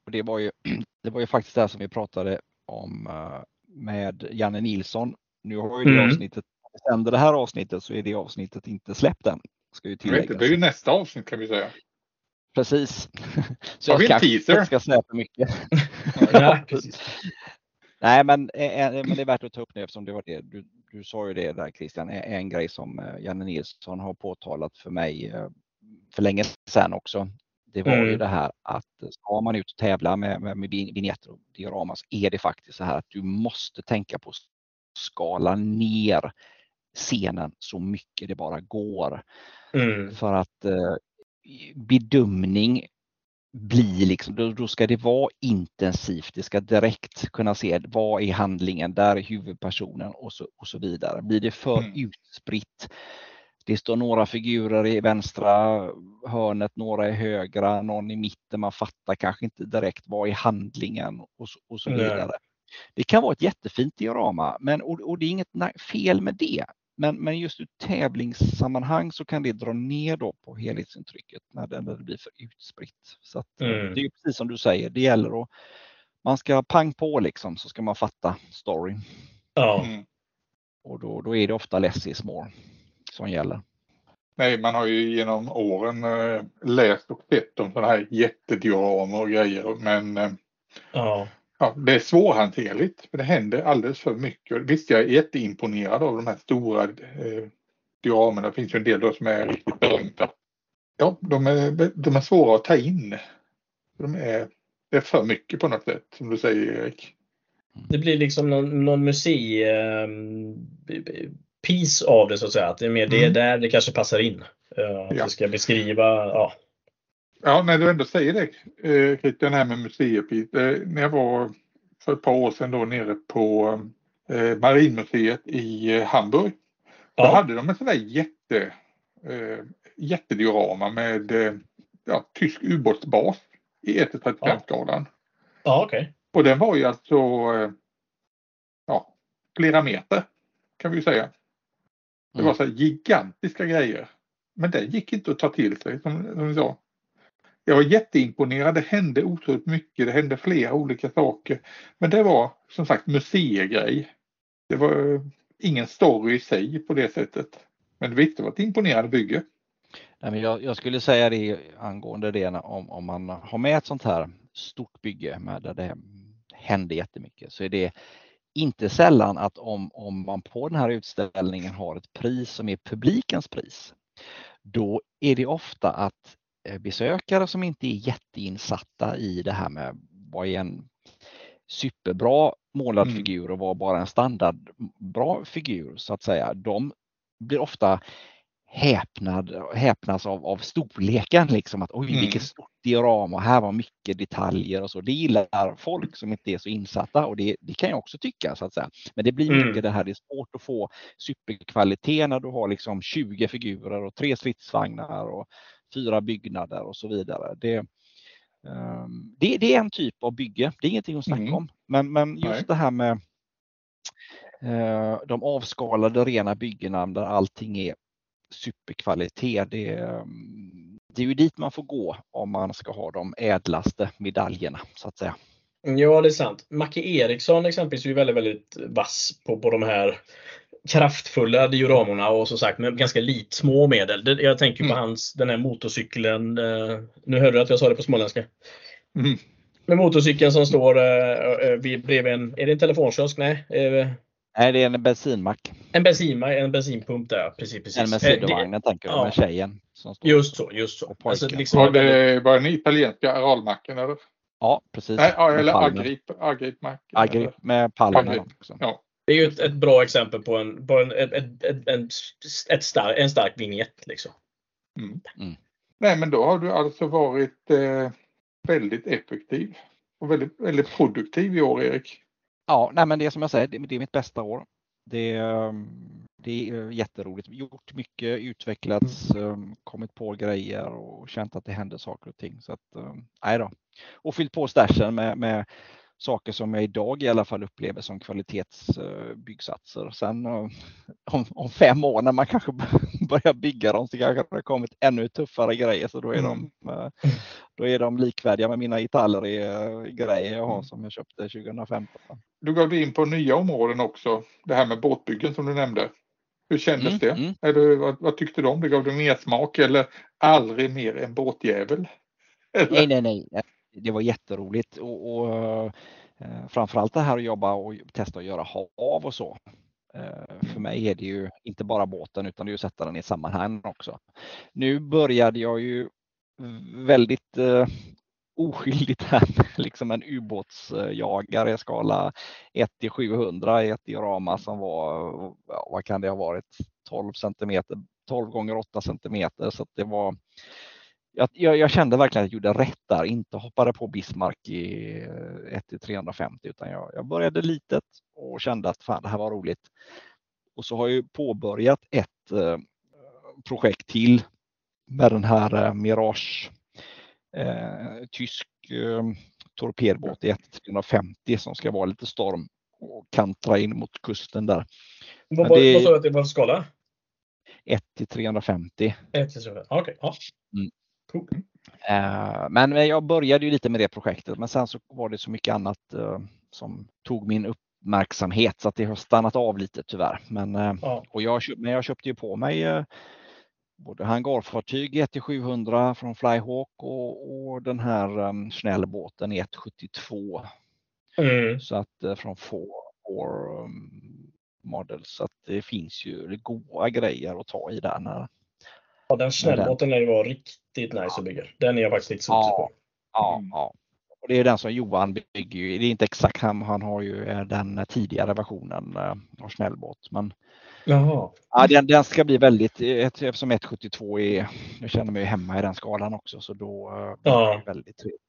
S1: Och det, var ju, <clears throat> det var ju faktiskt det som vi pratade om eh, med Janne Nilsson. Nu har ju det mm. avsnittet, sänder det här avsnittet så är det avsnittet inte släppt än. Ska ju
S2: tilläggas. Det blir ju nästa avsnitt kan vi säga.
S1: Precis. <laughs>
S2: Så har vi en teaser?
S1: ska för mycket. <laughs> ja, <laughs> Nej, men, eh, eh, men det är värt att ta upp nu eftersom det var det. Du, du sa ju det där Christian, en grej som Janne Nilsson har påtalat för mig för länge sedan också det var mm. ju det här att ska man ut och tävla med, med, med vignetter och diorama så är det faktiskt så här att du måste tänka på att skala ner scenen så mycket det bara går. Mm. För att eh, bedömning blir liksom, då, då, ska det vara intensivt. Det ska direkt kunna se vad är handlingen, där är huvudpersonen och så, och så vidare. Blir det för mm. utspritt det står några figurer i vänstra hörnet, några i högra, någon i mitten. Man fattar kanske inte direkt vad är handlingen och så, och så vidare. Det kan vara ett jättefint diorama men, och, och det är inget fel med det. Men, men just ur tävlingssammanhang så kan det dra ner då på helhetsintrycket när det, när det blir för utspritt. Så att, mm. Det är precis som du säger, det gäller att man ska pang på liksom så ska man fatta storyn.
S3: Ja. Mm.
S1: Och då, då är det ofta less is more som gäller.
S2: Nej, man har ju genom åren äh, läst och sett om sådana här jättedioramer och grejer men äh,
S3: ja.
S2: Ja. det är svårhanterligt för det händer alldeles för mycket. Visst, jag är jätteimponerad av de här stora äh, dioramerna. Det finns ju en del då som är riktigt berömda. Ja, de är, de är svåra att ta in. De är, det är för mycket på något sätt, som du säger Erik.
S3: Det blir liksom någon, någon musei piece av det så att säga. Att det är mer det mm. där det kanske passar in. Uh, att ja. det ska beskriva, ja.
S2: Ja, när du ändå säger det eh, Christian, här med museipris. Eh, när jag var för ett par år sedan då nere på eh, Marinmuseet i Hamburg. Ja. Då hade de en sån där jätte, jättediorama med ja, tysk ubåtsbas i 1-35-skalan.
S3: Ja, ja okej. Okay.
S2: Och den var ju alltså ja, flera meter kan vi säga. Det var mm. så gigantiska grejer. Men det gick inte att ta till sig som, som sa. Jag var jätteimponerad. Det hände otroligt mycket. Det hände flera olika saker. Men det var som sagt museigrej. Det var eh, ingen story i sig på det sättet. Men det var ett imponerande bygge.
S1: Nej, men jag, jag, skulle säga det angående det om, om man har med ett sånt här stort bygge med där det händer jättemycket så är det inte sällan att om, om man på den här utställningen har ett pris som är publikens pris, då är det ofta att besökare som inte är jätteinsatta i det här med vad är en superbra målad mm. figur och vad bara en standardbra figur så att säga, de blir ofta häpnad, häpnas av, av storleken. Liksom, att oj, mm. vilket stort diorama, här var mycket detaljer och så. Det gillar folk som inte är så insatta och det, det kan jag också tycka. så att säga. Men det blir mycket mm. det här, det är svårt att få superkvalitet när du har liksom 20 figurer och tre stridsvagnar och fyra byggnader och så vidare. Det, um, det, det, är en typ av bygge, det är ingenting att snacka mm. om. Men, men just Nej. det här med uh, de avskalade rena byggena där allting är superkvalitet. Det, mm, det är ju dit man får gå om man ska ha de ädlaste medaljerna så att säga.
S3: Ja, det är sant. Macke Eriksson exempelvis är ju väldigt, väldigt vass på, på de här kraftfulla dioramorna och som sagt med ganska lite små medel. Jag tänker på mm. hans, den här motorcykeln. Eh, nu hörde du att jag sa det på småländska. Mm. Med motorcykeln som står eh, bredvid en, är det en telefonkiosk? Nej. Eh,
S1: Nej, det är en bensinmack.
S3: En bensinmack, en bensinpump där, precis. precis.
S1: En med sidovagnen tänker du, ja. med tjejen.
S3: Som står just så, just så.
S2: Alltså, liksom var det var den italienska aralmacken eller?
S1: Ja, precis.
S2: Nej, eller Agrip, Agrip
S1: Agrip med pallen
S2: också. Ja.
S3: Det är ju ett, ett bra exempel på en, på en, ett, ett, ett, en, ett stark, en stark vignett. Liksom.
S2: Mm.
S1: Mm.
S2: Nej, men då har du alltså varit eh, väldigt effektiv och väldigt, väldigt produktiv i år, Erik.
S1: Ja, nej, men det är som jag säger, det, det är mitt bästa år. Det, ehm, det är jätteroligt. Gjort mycket, utvecklats, ehm, kommit på grejer och känt att det händer saker och ting. Så att, ehm, nej då. Och fyllt på stashen med, med saker som jag idag i alla fall upplever som kvalitetsbyggsatser. Sen eh, <laughs> om, om, fem år när man kanske <laughs> börjar bygga dem så kanske det har kommit ännu tuffare grejer så då är, de, eh, då är de likvärdiga med mina Italri-grejer jag har som jag köpte 2015.
S2: Du gav dig in på nya områden också. Det här med båtbyggen som du nämnde. Hur kändes
S1: Mm,
S2: det?
S1: mm.
S2: Du, vad, vad tyckte du om det? Gav du mer smak eller aldrig mer en båtjävel? <laughs> Eller?
S1: Nej, nej, nej. Det var jätteroligt och, och eh, framförallt det här att jobba och testa att göra hav och så. Eh, för mig är det ju inte bara båten utan det är ju att sätta den i sammanhang också. Nu började jag ju väldigt eh, oskyldigt här med <laughs> liksom en ubåtsjagare i skala 1 till 700 i ett diorama som var, vad kan det ha varit, 12 centimeter, 12 gånger 8 centimeter så det var jag, jag, jag, kände verkligen att jag gjorde rätt där, inte hoppade på Bismarck i 1 till 350 utan jag, jag började litet och kände att fan, det här var roligt. Och så har jag påbörjat ett eh, projekt till med den här eh, Mirage eh, tysk eh, torpedbåt i 1 till 350 som ska vara lite storm och kantra in mot kusten där.
S3: Vad sa du att det var för skala?
S1: 1 till 350.
S3: 1 till 350, okej. Okay. Ja.
S1: Mm.
S3: Cool.
S1: Eh, men jag började ju lite med det projektet men sen så var det så mycket annat eh, som tog min uppmärksamhet så att det har stannat av lite tyvärr. Men, eh,
S3: Ja.
S1: och jag, men jag köpte ju på mig både hangarfartyg 1-700 från Flyhawk och, och den här um, snällbåten 172
S3: Mm.
S1: så att från four um, Models. Så att det finns ju goda grejer att ta i där. När,
S3: Ja, den snällbåten lär ju vara riktigt nice att bygga. Den är jag faktiskt lite sugen
S1: Ja.
S3: på.
S1: Ja,
S2: Mm.
S1: ja. Och det är den som Johan bygger. ju. Det är inte exakt han, han har ju eh, den tidigare versionen eh, av snällbåt. Men
S3: Jaha.
S1: ja, den, den ska bli väldigt, eh, ett- eftersom 172 är, jag känner mig hemma i den skalan också så då eh, blir
S3: Ja.
S1: det väldigt trevligt.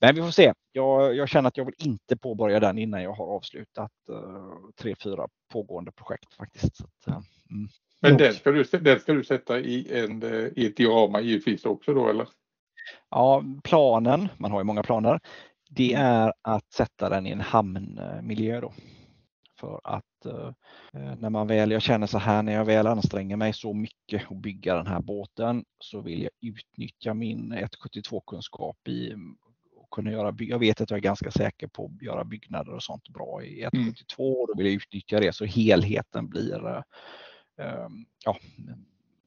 S1: Men vi får se. Jag, jag känner att jag vill inte påbörja den innan jag har avslutat uh, tre, fyra pågående projekt faktiskt. Så att, eh, mm.
S2: Men den ska, du, den ska du sätta i, en, eh, i ett diorama givetvis också då eller?
S1: Ja, planen, man har ju många planer, det är att sätta den i en hamnmiljö då. För att eh, när man väl, jag känner så här, när jag väl anstränger mig så mycket att bygga den här båten så vill jag utnyttja min 172 kunskap i och kunna göra, jag vet att jag är ganska säker på att göra byggnader och sånt bra i 172 och då vill jag utnyttja det så helheten blir eh, eh, ja,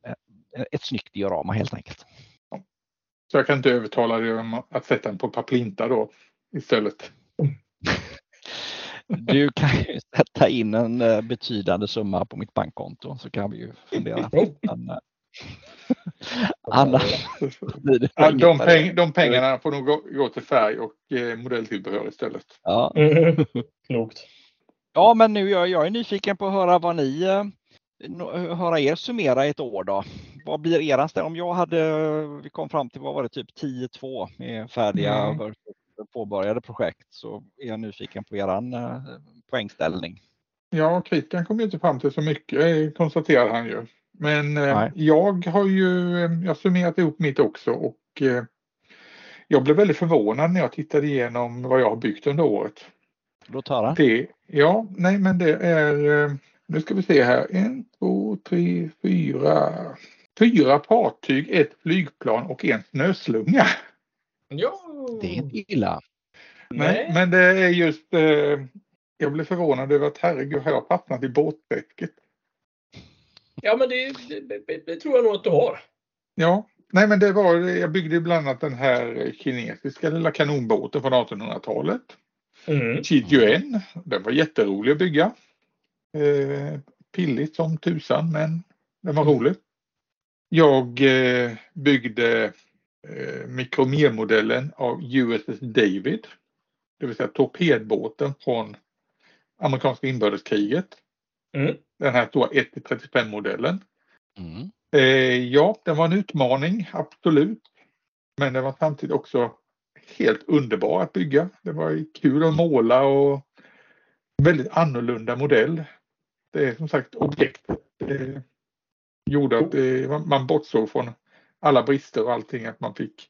S1: eh, ett snyggt diorama helt enkelt.
S2: Så jag kan inte övertala dig om att sätta den på plintar då istället.
S1: Du kan ju sätta in en eh, betydande summa på mitt bankkonto så kan vi ju fundera. <laughs> Men, eh, <laughs> Annars <laughs> blir det
S2: Ja, de, peng, de pengarna får nog gå, gå till färg och eh, modelltillbehör istället.
S1: Ja.
S3: Klokt.
S1: ja, men nu jag, jag är nyfiken på att höra vad ni eh, höra er summera ett år då. Vad blir eran ställning? Om jag hade, vi kom fram till vad var det, typ 10-2 med färdiga
S2: Mm.
S1: påbörjade projekt så är jag nyfiken på eran eh, poängställning.
S2: Ja, Christian kom ju inte fram till så mycket eh, konstaterar han ju. Men eh,
S1: Nej.
S2: jag har ju jag summerat ihop mitt också och jag blev väldigt förvånad när jag tittade igenom vad jag har byggt under året.
S1: Låt höra.
S2: Det, ja, nej men det är, nu ska vi se här, en, två, tre, fyra, fyra fartyg, ett flygplan och en snöslunga.
S3: Ja.
S1: Det är inte illa.
S2: Nej, men det är just, eh, jag blev förvånad över att herregud, har jag fastnat i båtträsket?
S3: Ja, men det, det, det, tror jag nog att du har.
S2: Ja, nej men det var, jag byggde bland annat den här kinesiska lilla kanonbåten från 1800-talet.
S3: Mm.
S2: Chiyuan, den var jätterolig att bygga. Eh, pilligt som tusan men den var rolig. Jag eh, byggde eh, mikromermodellen av USS David. Det vill säga torpedbåten från amerikanska inbördeskriget.
S3: Mm.
S2: Den här stora 1-35 modellen.
S1: Mm.
S2: Eh, ja, den var en utmaning, absolut. Men den var samtidigt också helt underbar att bygga. Det var kul att måla och väldigt annorlunda modell. Det är som sagt objektet eh, gjorde att eh, man bortsåg från alla brister och allting. Att man fick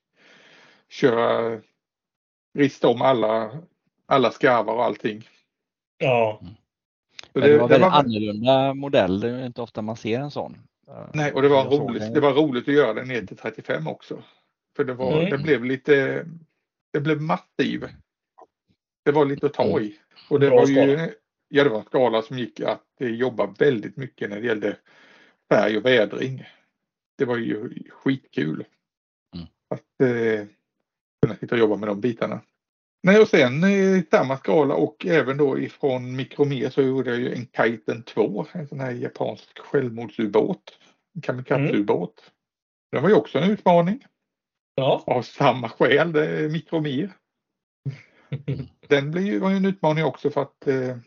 S2: köra, rista om alla, alla skarvar och allting.
S3: Ja.
S1: Men det, var väldigt
S2: var-
S1: annorlunda modell. Det är inte ofta man ser en sån.
S2: Nej, och det var, roligt,
S1: det.
S2: det var roligt att göra den ner till 35 också. För det, var,
S3: Mm.
S2: det blev lite, det blev massiv. Det var lite att ta i. Och det
S3: Bra
S2: var ju. Ja det var en skala som gick att eh, jobba väldigt mycket när det gällde färg och vädring. Det var ju skitkul.
S1: Mm.
S2: Att eh, kunna sitta och jobba med de bitarna. Nej, och sen eh, i samma skala och även då ifrån Mikromer så gjorde jag ju en Kiten 2, en sån här japansk självmordsubåt. En kamikazeubåt. Den var ju också en utmaning
S3: Ja.
S2: av samma skäl, det är Mikromer. <laughs> Den blir ju, var ju en utmaning också för att eh,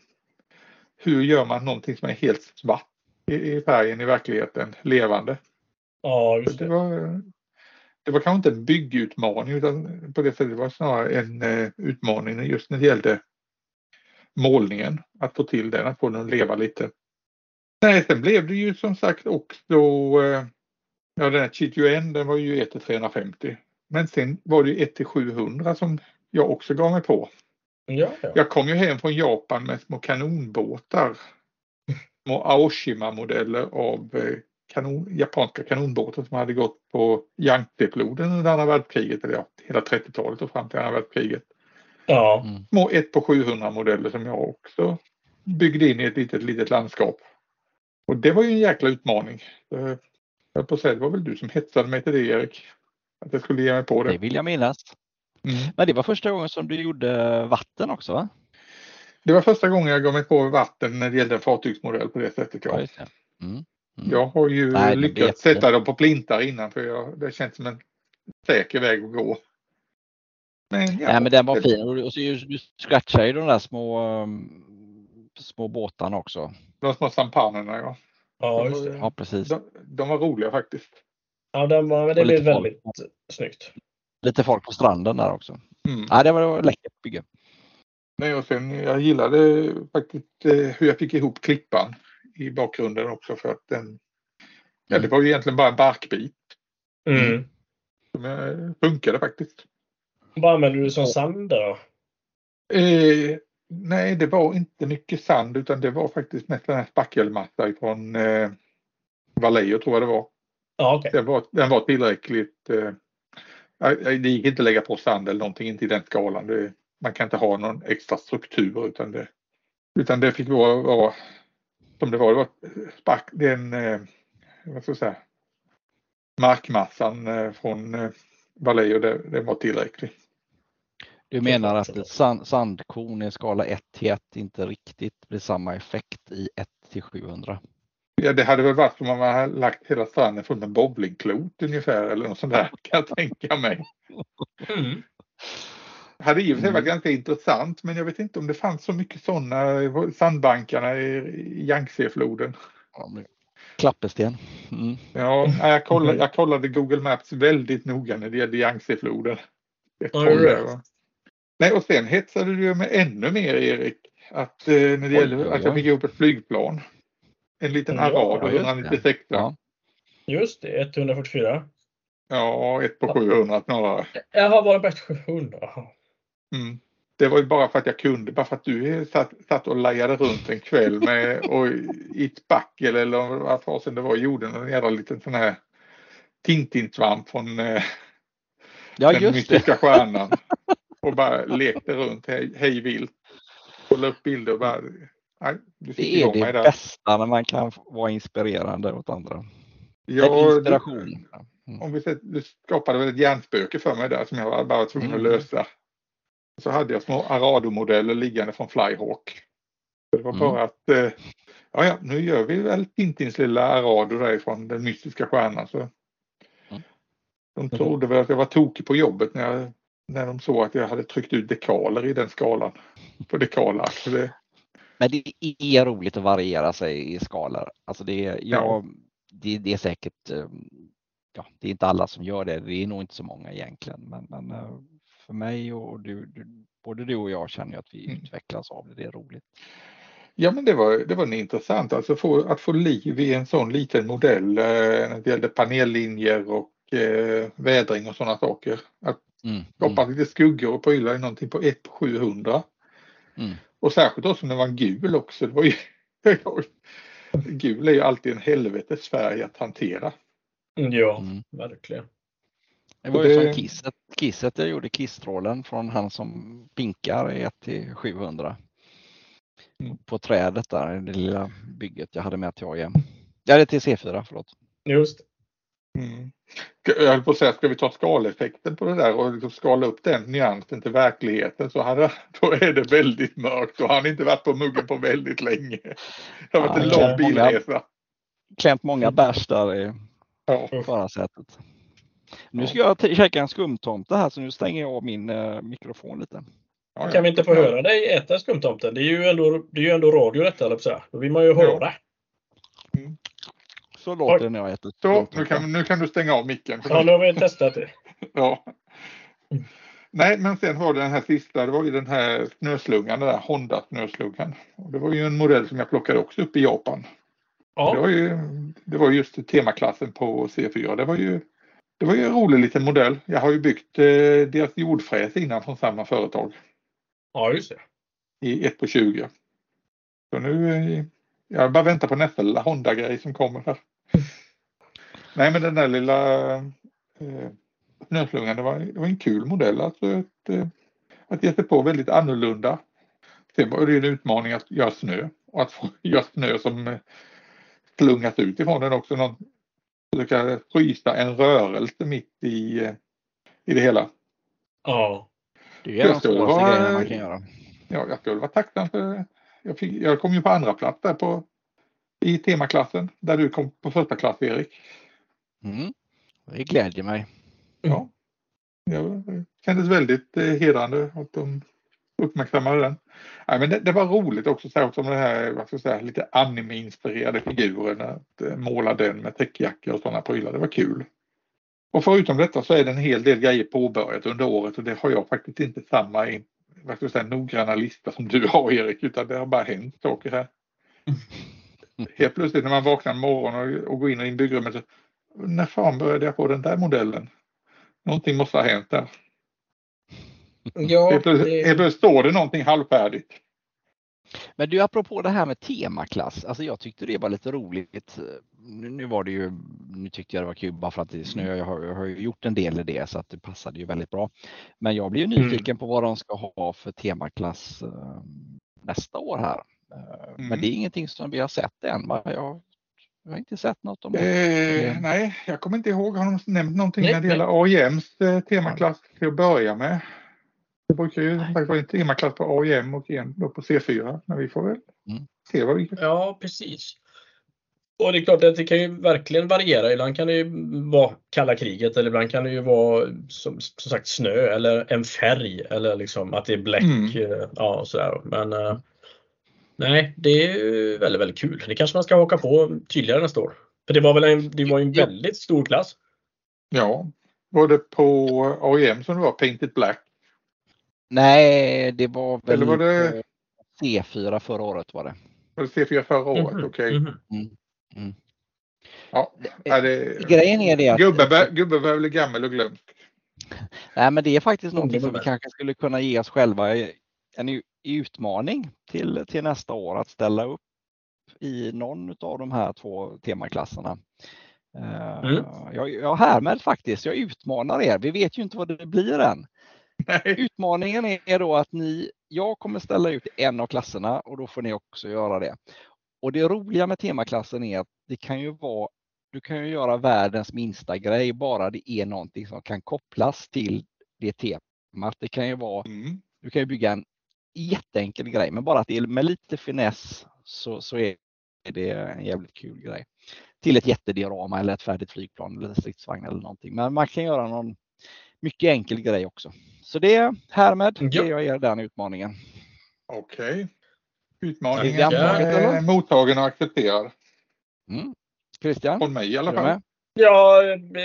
S2: hur gör man någonting som är helt svart i, i färgen i verkligheten, levande?
S3: Ja, just
S2: Det
S3: det.
S2: var, det var kanske inte en byggutmaning utan på det sättet det var snarare en eh, utmaning just när det gällde målningen. Att få till den, att få den att leva lite. Nej, sen blev det ju som sagt också eh, Ja, den här Chituen den var ju 1 till 350. Men sen var det ju 1 till 700 som jag också gav mig på.
S3: Ja, ja.
S2: Jag kom ju hem från Japan med små kanonbåtar. Små Aoshima-modeller av eh, kanon, japanska kanonbåtar som hade gått på Yangtze-floden under andra världskriget, eller ja, hela 30-talet och fram till andra världskriget.
S3: Ja.
S1: Mm.
S2: Små 1 på 700 modeller som jag också byggde in i ett litet, litet landskap. Och det var ju en jäkla utmaning. Eh, Jag på att säga, det var väl du som hetsade mig till det Erik? Att jag skulle ge mig på
S1: Det
S2: det.
S1: vill jag minnas.
S2: Mm.
S1: Men det var första gången som du gjorde vatten också va?
S2: Det var första gången jag gav mig på vatten när det gällde en fartygsmodell på det sättet. Ja.
S1: just det. Mm. Mm.
S2: Jag har ju
S1: Nej,
S2: lyckats sätta dem på plintar innan för jag, det känns som en säker väg att gå. Men, ja,
S1: Nej men den var
S2: det-
S1: fin och så ju- du scratchade ju de där små, små båtarna också.
S2: De små sampanerna ja.
S3: Ja, just det.
S1: Ja precis.
S2: De, de var roliga faktiskt.
S3: Ja, den var, men det blev väldigt snyggt.
S1: Lite folk på stranden där också.
S2: Mm.
S1: Ja, det var läckert bygge.
S2: Nej, och sen, jag gillade faktiskt eh, hur jag fick ihop klippan i bakgrunden också för att den Ja, det var ju egentligen bara en barkbit
S3: Mm.
S2: som eh, funkade faktiskt.
S3: Vad använder du som sand då?
S2: Eh, nej, det var inte mycket sand utan det var faktiskt mest den här spackelmatta ifrån eh, Vallejo tror jag det var.
S3: Ja, okej.
S2: Den var, den var tillräckligt. Eh, det gick inte att lägga på sand eller någonting, inte i den skalan. Det, man kan inte ha någon extra struktur utan det, utan det fick vara, vara som det var. Det var spark, den, eh, vad ska jag säga, markmassan eh, från eh, Vallejo, det, var tillräcklig.
S1: Du menar att ett sand, sandkorn i skala 1 till 1 inte riktigt blir samma effekt i 1 till 700?
S2: Ja, det hade väl varit som om man hade lagt hela stranden från en bowlingklot ungefär eller något sånt där kan jag tänka mig.
S3: Mm.
S2: hade i och för sig varit
S1: Mm.
S2: ganska intressant men jag vet inte om det fanns så mycket sådana i sandbankarna i, Yangtze-floden.
S1: Ja, men- Klappesten. Mm.
S2: Ja, jag kollade, jag kollade Google Maps väldigt noga när det gällde Yangtze-floden.
S3: Right.
S2: Nej, och sen hetsade du med ännu mer Erik. Att eh, när det
S1: Oj,
S2: gäller att jag fick ihop ett flygplan. En liten
S1: just det.
S2: 196.
S1: Ja.
S3: Just det, 144.
S2: Ja, ett på 700 snarare.
S3: Jag har varit på 700. Jaha.
S2: Mm. Det var ju bara för att jag kunde, bara för att du satt, satt och lajade runt en kväll med <laughs> och i ett spackel eller vad fasen det var, gjorde en jävla liten sån här Tintinsvamp från eh,
S1: Ja
S2: den
S1: just det.
S2: mystiska stjärnan. Och bara lekte runt hej, hej vilt. Och la upp bilder och bara, nej,
S1: Det är det bästa när man kan vara inspirerande åt andra.
S2: Ja,
S1: inspiration.
S2: du, om vi säger, du skapade väl ett hjärnspöke för mig där som jag var bara tvungen att
S1: Mm.
S2: lösa. Så hade jag små Arado-modeller liggande från Flyhawk. Det var
S1: Mm.
S2: bara att, eh, ja, ja, nu gör vi väl Tintins lilla Arado därifrån den mystiska stjärnan. Så.
S1: Mm.
S2: De trodde väl att jag var tokig på jobbet när, jag, när de såg att jag hade tryckt ut dekaler i den skalan. På dekalar. Så det,
S1: Men det är roligt att variera sig i skalor. Alltså det, jag,
S2: Ja.
S1: det, det är säkert, eh, ja, det är inte alla som gör det. Det är nog inte så många egentligen. Men, men eh, för mig och du, du, både du och jag känner att vi
S2: Mm.
S1: utvecklas av det. Det är roligt.
S2: Ja, men det var, det var intressant alltså få, att få liv i en sån liten modell eh, när det gällde panellinjer och eh, vädring och sådana saker. Att
S1: Mm.
S2: skapa lite skuggor och prylar i någonting på 1 på 700.
S1: Mm.
S2: Och särskilt då som den var gul också. Det var ju, <laughs> gul är ju alltid en helvetes färg att hantera.
S3: Ja,
S1: Mm.
S3: verkligen.
S1: Det var ju
S2: det-
S1: som Kisset. Kisset jag gjorde Kisstrålen från han som pinkar 1 till 700.
S2: Mm.
S1: På trädet där, det lilla bygget jag hade med till AIM. Ja, det är till C4, förlåt.
S3: Just
S2: Mm. Jag höll på att säga, ska vi ta skaleffekten på det där och liksom skala upp den nyansen till verkligheten så hade, <laughs> då är det väldigt mörkt och han har inte varit på muggen på väldigt länge. Det har varit en
S1: Ja,
S2: lång
S1: många-
S2: bilresa.
S1: Klämt många bärs där i
S2: Ja.
S1: förarsätet. Nu
S2: Ja.
S1: ska jag käka en skumtomte här så nu stänger jag av min eh, mikrofon lite.
S2: Ja,
S3: Kan vi
S2: ja.
S3: inte få höra dig äta skumtomten? Det är ju ändå, det är ju ändå radio detta, eller så här. Då vill man ju höra.
S1: Så låter det när jag äter
S2: Så, nu kan, nu kan du stänga av micken.
S3: Ja, nu har vi testat det. <laughs>
S2: Ja. Nej, men sen var det den här sista, det var ju den här snöslungan, den där Honda snöslungan. Och det var ju en modell som jag plockade också upp i Japan. Det
S3: Ja,
S2: var ju, det var just temaklassen på C4. Det var ju, det var ju en rolig liten modell. Jag har ju byggt eh, deras jordfräs innan från samma företag
S3: ja just det.
S2: i 1 på 20. Så nu, eh, jag bara väntar på nästa lilla Honda-grej som kommer här. Nej, men den där lilla eh, snöslungan, det var, det var en kul modell. Alltså ett, eh, att ge sig på väldigt annorlunda. Sen var det en utmaning att göra snö och att få <laughs> göra snö som eh, slungas ut ifrån den också. Någon, försöka frysa en rörelse mitt i, eh, i det hela.
S3: Ja.
S1: Det är de svåraste grejerna man kan göra.
S2: Ja, jag skulle vara tacksam för jag, fick, jag kom ju på andra plats där på, i temaklassen där du kom på första klass Erik.
S1: Mm. Det glädjer mig.
S2: Ja. Det kändes väldigt eh, hedrande att de uppmärksammade den. Nej, men det, det var roligt också, särskilt som den här vad ska jag säga, lite anime-inspirerade figuren. Att eh, måla den med täckjackor och sådana prylar. Det var kul. Och förutom detta så är det en hel del grejer påbörjat under året och det har jag faktiskt inte samma vad ska jag säga, noggranna lista som du har Erik utan det har bara hänt saker här. <laughs> Helt plötsligt när man vaknar en morgon och, och går in i byggrummet så när fan började jag på den där modellen? Någonting måste ha hänt där.
S3: Ja, det,
S2: plötsligt står det någonting halvfärdigt.
S1: Men du, apropå det här med temaklass. Alltså jag tyckte det var lite roligt. Nu, nu var det ju, nu tyckte jag det var kul bara för att det snö. Jag har, jag har ju gjort en del i det så att det passade ju väldigt bra. Men jag blir ju
S3: Mm.
S1: nyfiken på vad de ska ha för temaklass eh, nästa år här. Eh,
S2: Mm.
S1: Men det är ingenting som vi har sett än. Jag, jag har inte sett något om det.
S2: Eh, nej, jag kommer inte ihåg. Har de nämnt någonting
S3: Nej,
S2: när det gäller AIMs eh, temaklass till att börja med? Det brukar ju vara en temaklass på AIM och en då på C4. Men vi får väl
S1: Mm.
S2: se vad vi
S3: ja, precis. Och det är klart att det kan ju verkligen variera. Ibland kan det ju vara kalla kriget eller ibland kan det ju vara som, som sagt snö eller en färg eller liksom att det är bläck.
S2: Mm.
S3: eh, Ja, och sådär. Men eh, nej, det är ju väldigt, väldigt kul. Det kanske man ska haka på tydligare nästa år. För det var väl en, det var en
S1: Ja.
S3: väldigt stor klass.
S2: Ja, var det på AIM som det var Painted Black?
S1: Nej, det var väl
S2: Eller var det-
S1: på C4 förra året var det.
S2: Var det C4 förra året?
S3: Mhm,
S2: Okej.
S3: mhm.
S2: Ja, är det...
S1: Grejen är det att
S2: Gubben gubben börjar bli gammal och glömsk.
S1: Nej, men det är faktiskt
S3: Ja,
S1: någonting som vi kanske skulle kunna ge oss själva en utmaning till, till nästa år att ställa upp i någon av de här två temaklasserna. Eh,
S3: Mm.
S1: Jag, jag härmed faktiskt, jag utmanar er. Vi vet ju inte vad det blir än.
S2: Nej.
S1: Utmaningen är då att ni, jag kommer ställa ut en av klasserna och då får ni också göra det. Och det roliga med temaklassen är att det kan ju vara, du kan ju göra världens minsta grej bara det är någonting som kan kopplas till det temat. Det kan ju vara,
S2: Mm.
S1: du kan ju bygga en jätteenkel grej, men bara att det är med lite finess så, så är det en jävligt kul grej. Till ett jättediorama eller ett färdigt flygplan eller stridsvagn eller någonting. Men man kan göra någon mycket enkel grej också. Så det härmed
S3: Ja.
S1: ger jag er den utmaningen.
S2: Okej. Utmaningen
S1: Tackar.
S2: är mottagen och accepterad.
S1: Mm. Christian?
S2: Från mig i
S1: är
S2: alla
S1: du
S2: fall.
S1: med?
S3: Ja,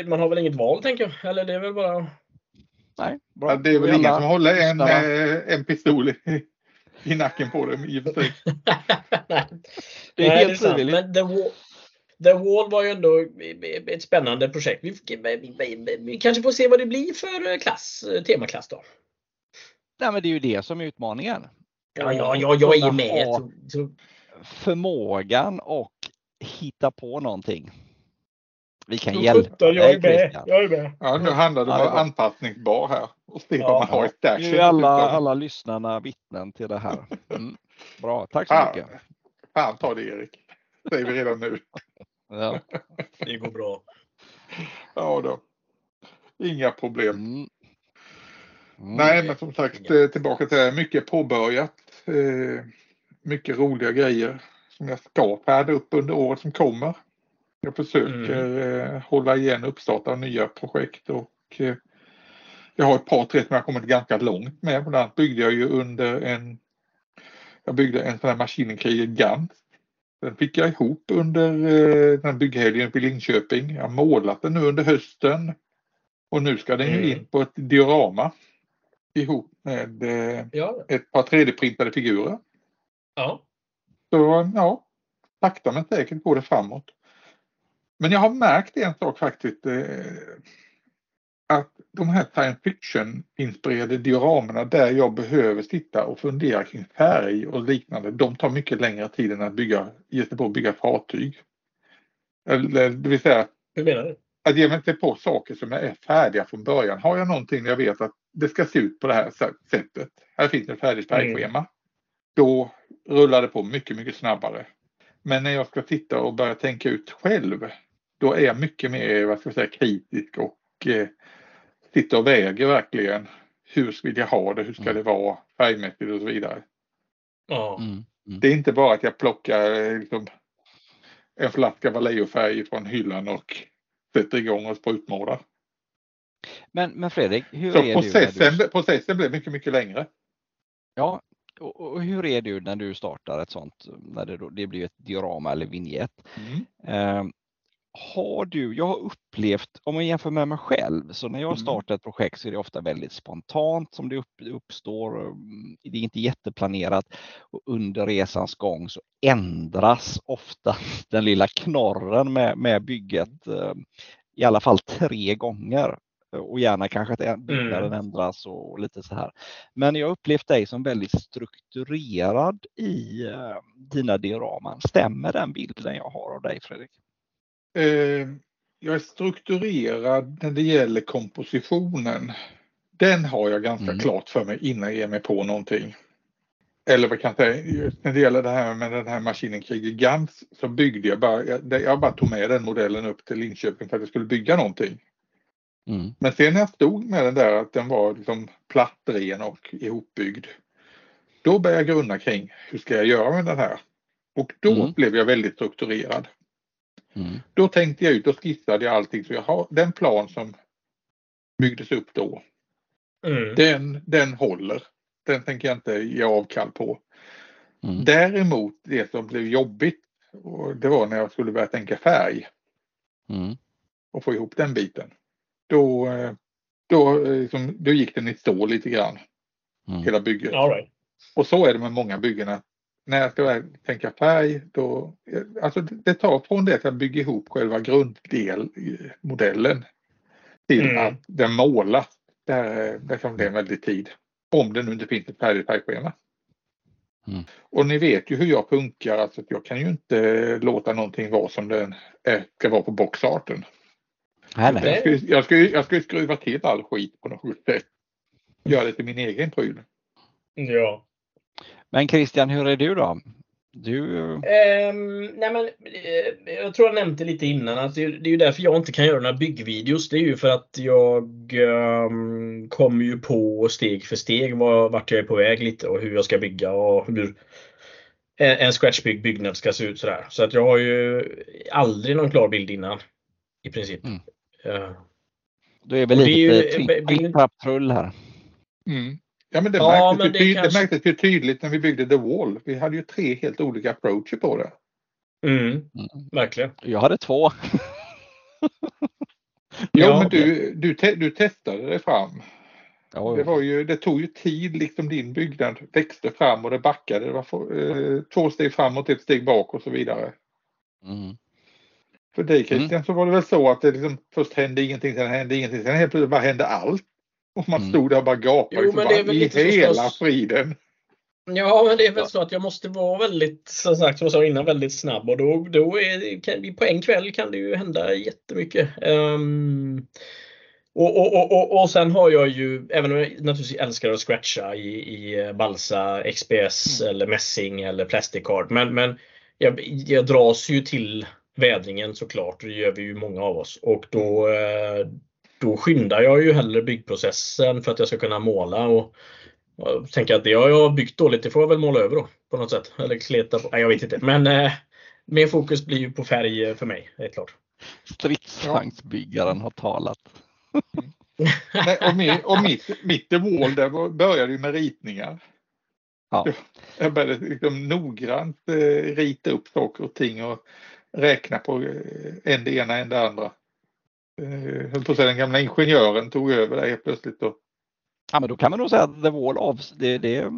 S3: man har väl inget val tänker jag. Eller det är väl bara...
S1: Nej, bra.
S2: Ja, det är väl ingen som håller en, eh, en pistol i, i nacken på dem i och för sig. <laughs>
S1: Det är
S3: Nej,
S1: helt
S3: sant.
S1: frivilligt.
S3: Men The Wall, The Wall var ju ändå ett spännande projekt. Vi, vi, vi, vi kanske får se vad det blir för klass, temaklass då.
S1: Nej, men det är ju det som är utmaningen.
S3: Ja, ja, ja jag är med.
S1: Förmågan och hitta på någonting. Vi kan
S3: så
S1: hjälpa
S3: sjutton, jag är
S1: dig
S3: med.
S1: Christian.
S3: Jag är med.
S2: Ja, nu handlar det om
S1: Ja,
S2: anpassningsbar här och se
S3: Ja.
S2: man har i
S1: Nu
S2: stashen.
S1: är alla, alla lyssnarna vittnen till det här. Mm. Bra, tack så
S2: Fan,
S1: mycket.
S2: fan ta det Erik. Säger vi redan nu.
S1: Ja.
S3: Det går bra.
S2: Ja då. Inga problem.
S1: Mm. Mm.
S2: Nej, men som sagt eh, tillbaka till det. Mycket påbörjat. Eh, Mycket roliga grejer som jag ska färda upp under året som kommer. Jag försöker eh, hålla igen uppstart av nya projekt och eh, jag har ett par tre som jag kommit ganska långt med. Bland annat byggde jag ju under en jag byggde en sån här Maskinenkriget Gans. Den fick jag ihop under eh, den här bygghelgen i Linköping. Jag har målat den nu under hösten. Och nu ska den ju
S3: Mm.
S2: in på ett diorama. Ihop med
S3: Ja.
S2: ett par 3D-printade figurer.
S3: ja.
S2: Så ja, sakta men säkert går det framåt. Men jag har märkt en sak faktiskt. Eh, att de här science fiction inspirerade dioramerna där jag behöver sitta och fundera kring färg och liknande. De tar mycket längre tid än att bygga, ge sig på att bygga fartyg. Eller det vill säga
S3: Hur menar du?
S2: att ge mig på saker som är färdiga från början. Har jag någonting jag vet att det ska se ut på det här sättet. Här finns ett färdigt färgschema. Då rullar det på mycket, mycket snabbare. Men när jag ska sitta och börja tänka ut själv, då är jag mycket mer vad ska jag säga, kritisk och eh, sitter och väger verkligen. Hur vill jag ha det? Hur ska
S1: Mm.
S2: det vara färgmässigt och så vidare.
S3: Ja.
S1: Mm. Mm.
S2: Det är inte bara att jag plockar eh, liksom, en flaska Vallejo-färg från hyllan och sätter igång och sprutmålar.
S1: Men, men Fredrik, hur
S2: Så
S1: är
S2: processen,
S1: du
S2: processen blev mycket, mycket längre.
S1: ja, och, och hur är du när du startar ett sånt, när det, då, det blir ett diorama eller vignett?
S2: Mm.
S1: Eh, har du, jag har upplevt, om man jämför med mig själv, så när jag
S2: Mm.
S1: startar ett projekt så är det ofta väldigt spontant som det upp, uppstår. mm, Det är inte jätteplanerat och under resans gång så ändras ofta <laughs> den lilla knorren med, med bygget eh, i alla fall tre gånger. Och gärna kanske att en- byggnaden ändras och lite så här. Men jag har upplevt dig som väldigt strukturerad i eh, dina dioraman. Stämmer den bilden jag har av dig Fredrik?
S2: Eh, jag är strukturerad när det gäller kompositionen. Den har jag ganska
S1: Mm.
S2: klart för mig innan jag ger mig på någonting. Eller vad kan jag säga, när det gäller det här med den här maskinen Kriger Gans så byggde jag bara, jag, jag bara tog med den modellen upp till Linköping för att jag skulle bygga någonting.
S1: Mm.
S2: Men sen när jag stod med den där att den var liksom plattren och ihopbyggd. Då började jag grunna kring hur ska jag göra med den här? Och då
S1: Mm.
S2: blev jag väldigt strukturerad.
S1: Mm.
S2: Då tänkte jag ut och skissade jag allting så jag har den plan som byggdes upp då.
S3: Mm.
S2: Den, den håller. Den tänker jag inte ge avkall på.
S1: Mm.
S2: Däremot det som blev jobbigt och det var när jag skulle börja tänka färg
S1: Mm.
S2: och få ihop den biten. Då, eh, då, eh, liksom, då gick den i stå lite grann,
S1: Mm.
S2: hela bygget.
S3: All right.
S2: Och så är det med många byggen. att När jag ska tänka färg, då, alltså det tar från det att jag bygger ihop själva grunddel, eh, modellen till
S3: Mm.
S2: att den målas. Där, där kan det en väldig tid. Om det nu inte finns ett färdigt färgschema.
S1: Mm.
S2: Och ni vet ju hur jag funkar, alltså att jag kan ju inte låta någonting vara som den är, ska vara på boxarten.
S1: Nej, nej.
S2: Jag ska, ju- jag, ska, ju- jag skruva till all skit på något sätt. Göra det till min egen pryl.
S3: Ja.
S1: Men Christian, hur är du då? Du,
S3: Ehm, nej men, eh, jag tror jag nämnde lite innan att det, det är ju därför jag inte kan göra några byggvideos. Det är ju för att jag um, kommer ju på steg för steg var, vart jag är på väg lite och hur jag ska bygga och hur en, en scratchbyggd byggnad ska se ut sådär. Så att jag har ju aldrig någon klar bild innan. I princip.
S1: Mm.
S3: Eh,
S1: du är väl lite tripp, här.
S2: Mm. Ja, men det,
S3: Ja,
S2: märktes,
S3: men det
S2: ty-
S3: kanske-
S2: det märktes ju tydligt när vi byggde The Wall. Vi hade ju tre helt olika approacher på det.
S3: Mm, verkligen.
S1: Jag hade två.
S2: Jo,
S3: Ja,
S2: men du, du, te, du testade det fram.
S1: Ja,
S2: Det, var ju, det tog ju tid, liksom din byggnad växte fram och det backade. Det var få- eh, två steg framåt, ett steg bak och så vidare.
S1: Mm.
S2: För dig Christian så var det väl så att det liksom, först hände ingenting, sen hände ingenting, sen helt plötsligt bara hände allt. Och man
S1: Mm.
S2: stod där och bara gapade.
S3: Jo,
S2: liksom
S3: men
S2: bara,
S3: det är väl
S2: I
S3: lite
S2: hela
S3: förstås-
S2: friden.
S3: Ja, men det är väl så att jag måste vara väldigt, som sagt, som jag sa innan, väldigt snabb och då, då är, kan, på en kväll kan det ju hända jättemycket. Um, och, och, och, och, och sen har jag ju, även om jag naturligtvis älskar att scratcha i, i balsa, XPS eller mässing eller plastic card, men, men jag, jag dras ju till vädringen såklart, och det gör vi ju många av oss. Och då, eh, då skyndar jag ju hellre byggprocessen för att jag ska kunna måla. Och, jag tänker att det har jag byggt dåligt, det får jag väl måla över då på något sätt. Eller kleta på. Nej, jag vet inte. Men eh, mer fokus blir ju på färg eh, för mig, helt klart.
S1: Stridsvagnsbyggaren har talat. <laughs>
S2: Nej, och mi- och mitt, mitt Wall där började ju med ritningar.
S1: Ja.
S2: Jag började liksom noggrant eh, rita upp saker och ting och räkna på eh, en det ena, en det andra. Eh, höll på att säga, den gamla ingenjören tog över det helt plötsligt. Och,
S1: Ja, men då kan man nog säga att The Wall av, det, det,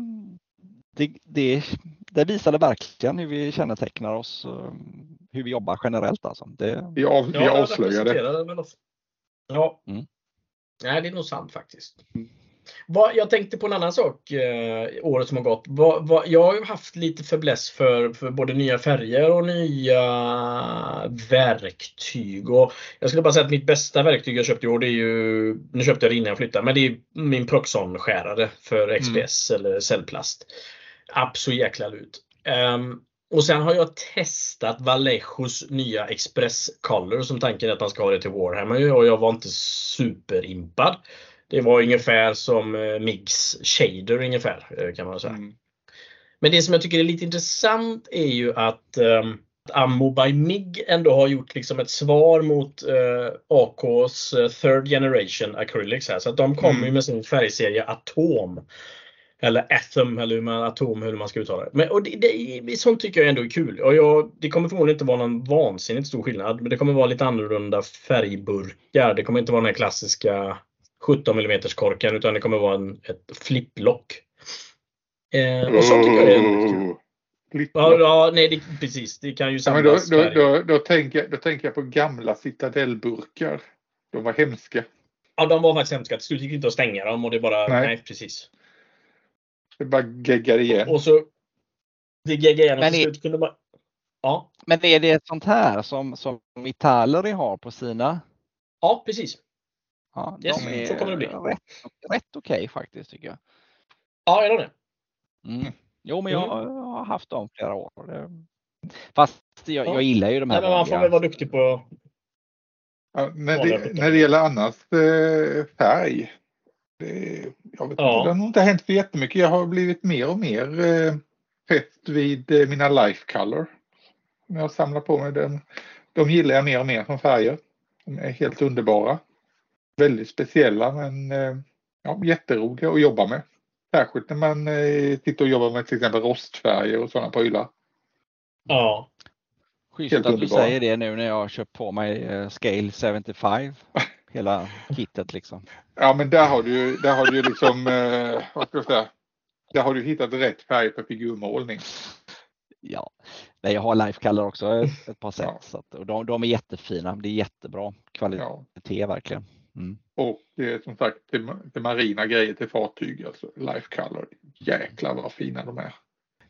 S1: det, det, det visade verkligen hur vi kännetecknar oss, eh, hur vi jobbar generellt alltså. Det,
S2: vi, av, vi
S3: det
S2: avslöjade.
S3: oss. Ja.
S1: Mm.
S3: Nej, det är nog sant faktiskt.
S2: Mm.
S3: Vad, jag tänkte på en annan sak eh, året som har gått. Vad, vad, jag har ju haft lite fäbless för, för både nya färger och nya verktyg. Och jag skulle bara säga att mitt bästa verktyg jag köpte i år, det är ju, nu köpte jag det innan jag flyttade, men det är min Proxon-skärare för XPS eller cellplast. App så jäkla lut. Ehm, och sen har jag testat Vallejos nya Express Color som tanken är att man ska ha det till Warhammer och jag var inte superimpad. Det var ungefär som eh, Migs Shader ungefär eh, kan man säga.
S2: Mm.
S3: Men det som jag tycker är lite intressant är ju att um, Ammo by MIG ändå har gjort liksom ett svar mot eh, AKs eh, Third Generation Acrylics här. Så att de kommer
S2: Mm.
S3: med sin färgserie Atom. Eller Atom eller hur man, Atom hur man ska uttala det. Men, och det, det, sånt tycker jag ändå är kul. Och jag, det kommer förmodligen inte vara någon vansinnigt stor skillnad. Men det kommer vara lite annorlunda färgburkar. Det kommer inte vara den här klassiska 17 mm korken utan det kommer vara en, ett flipplock. Eh, och så tycker jag det är väldigt kul.
S2: Lite-
S3: Ja, ja nej, det, precis. Det kan ju
S2: Ja, men då,
S3: samlas.
S2: då, då, då, tänker, jag- då tänker jag på gamla citadellburkar. De var hemska.
S3: Ja, de var faktiskt hemska. Till slut gick det inte att stänga dem och det bara,
S2: Nej.
S3: nej, precis.
S2: Det bara geggade igen.
S3: Och så det geggade igen och till slut kunde man... Ja,
S1: men är det ett sånt här som, som Italeri har på sina?
S3: ja precis.
S1: Ja,
S3: Yes,
S1: de är
S3: så kommer det bli.
S1: rätt, rätt okej faktiskt tycker jag.
S3: Ja, är de det?
S1: Mm. Jo, men jag,
S3: Mm.
S1: har haft dem flera år. Fast jag,
S3: Ja.
S1: jag gillar ju de här
S3: Nej, men man får väl vara duktig på...
S2: Ja, när, det, när det gäller annars eh, färg. Det, jag vet
S3: Ja.
S2: inte, det har nog inte hänt så jättemycket. Jag har blivit mer och mer eh, fäst vid eh, mina life color. Jag samlar på mig den. De gillar jag mer och mer som färger. De är helt underbara. Väldigt speciella men eh, ja, jätteroliga att jobba med. Särskilt när man eh, sitter och jobbar med till exempel rostfärger och sådana prylar.
S3: Ja.
S1: Schysst
S2: Helt
S1: att du
S2: underbar.
S1: säger det nu när jag har köpt på mig eh, Scale 75. <laughs> Hela kittet liksom.
S2: Ja men där har du ju, där har du liksom, vad ska jag säga, där har du hittat rätt färg för figurmålning.
S1: Ja, Nej, jag har Lifecolor också ett, par set.
S2: Ja.
S1: Så att, och de, de är jättefina. Det är jättebra kvalitet
S2: Ja.
S1: verkligen. Mm.
S2: Och eh, som sagt till, till marina grejer till fartyg, alltså life color. Jäklar vad fina de är.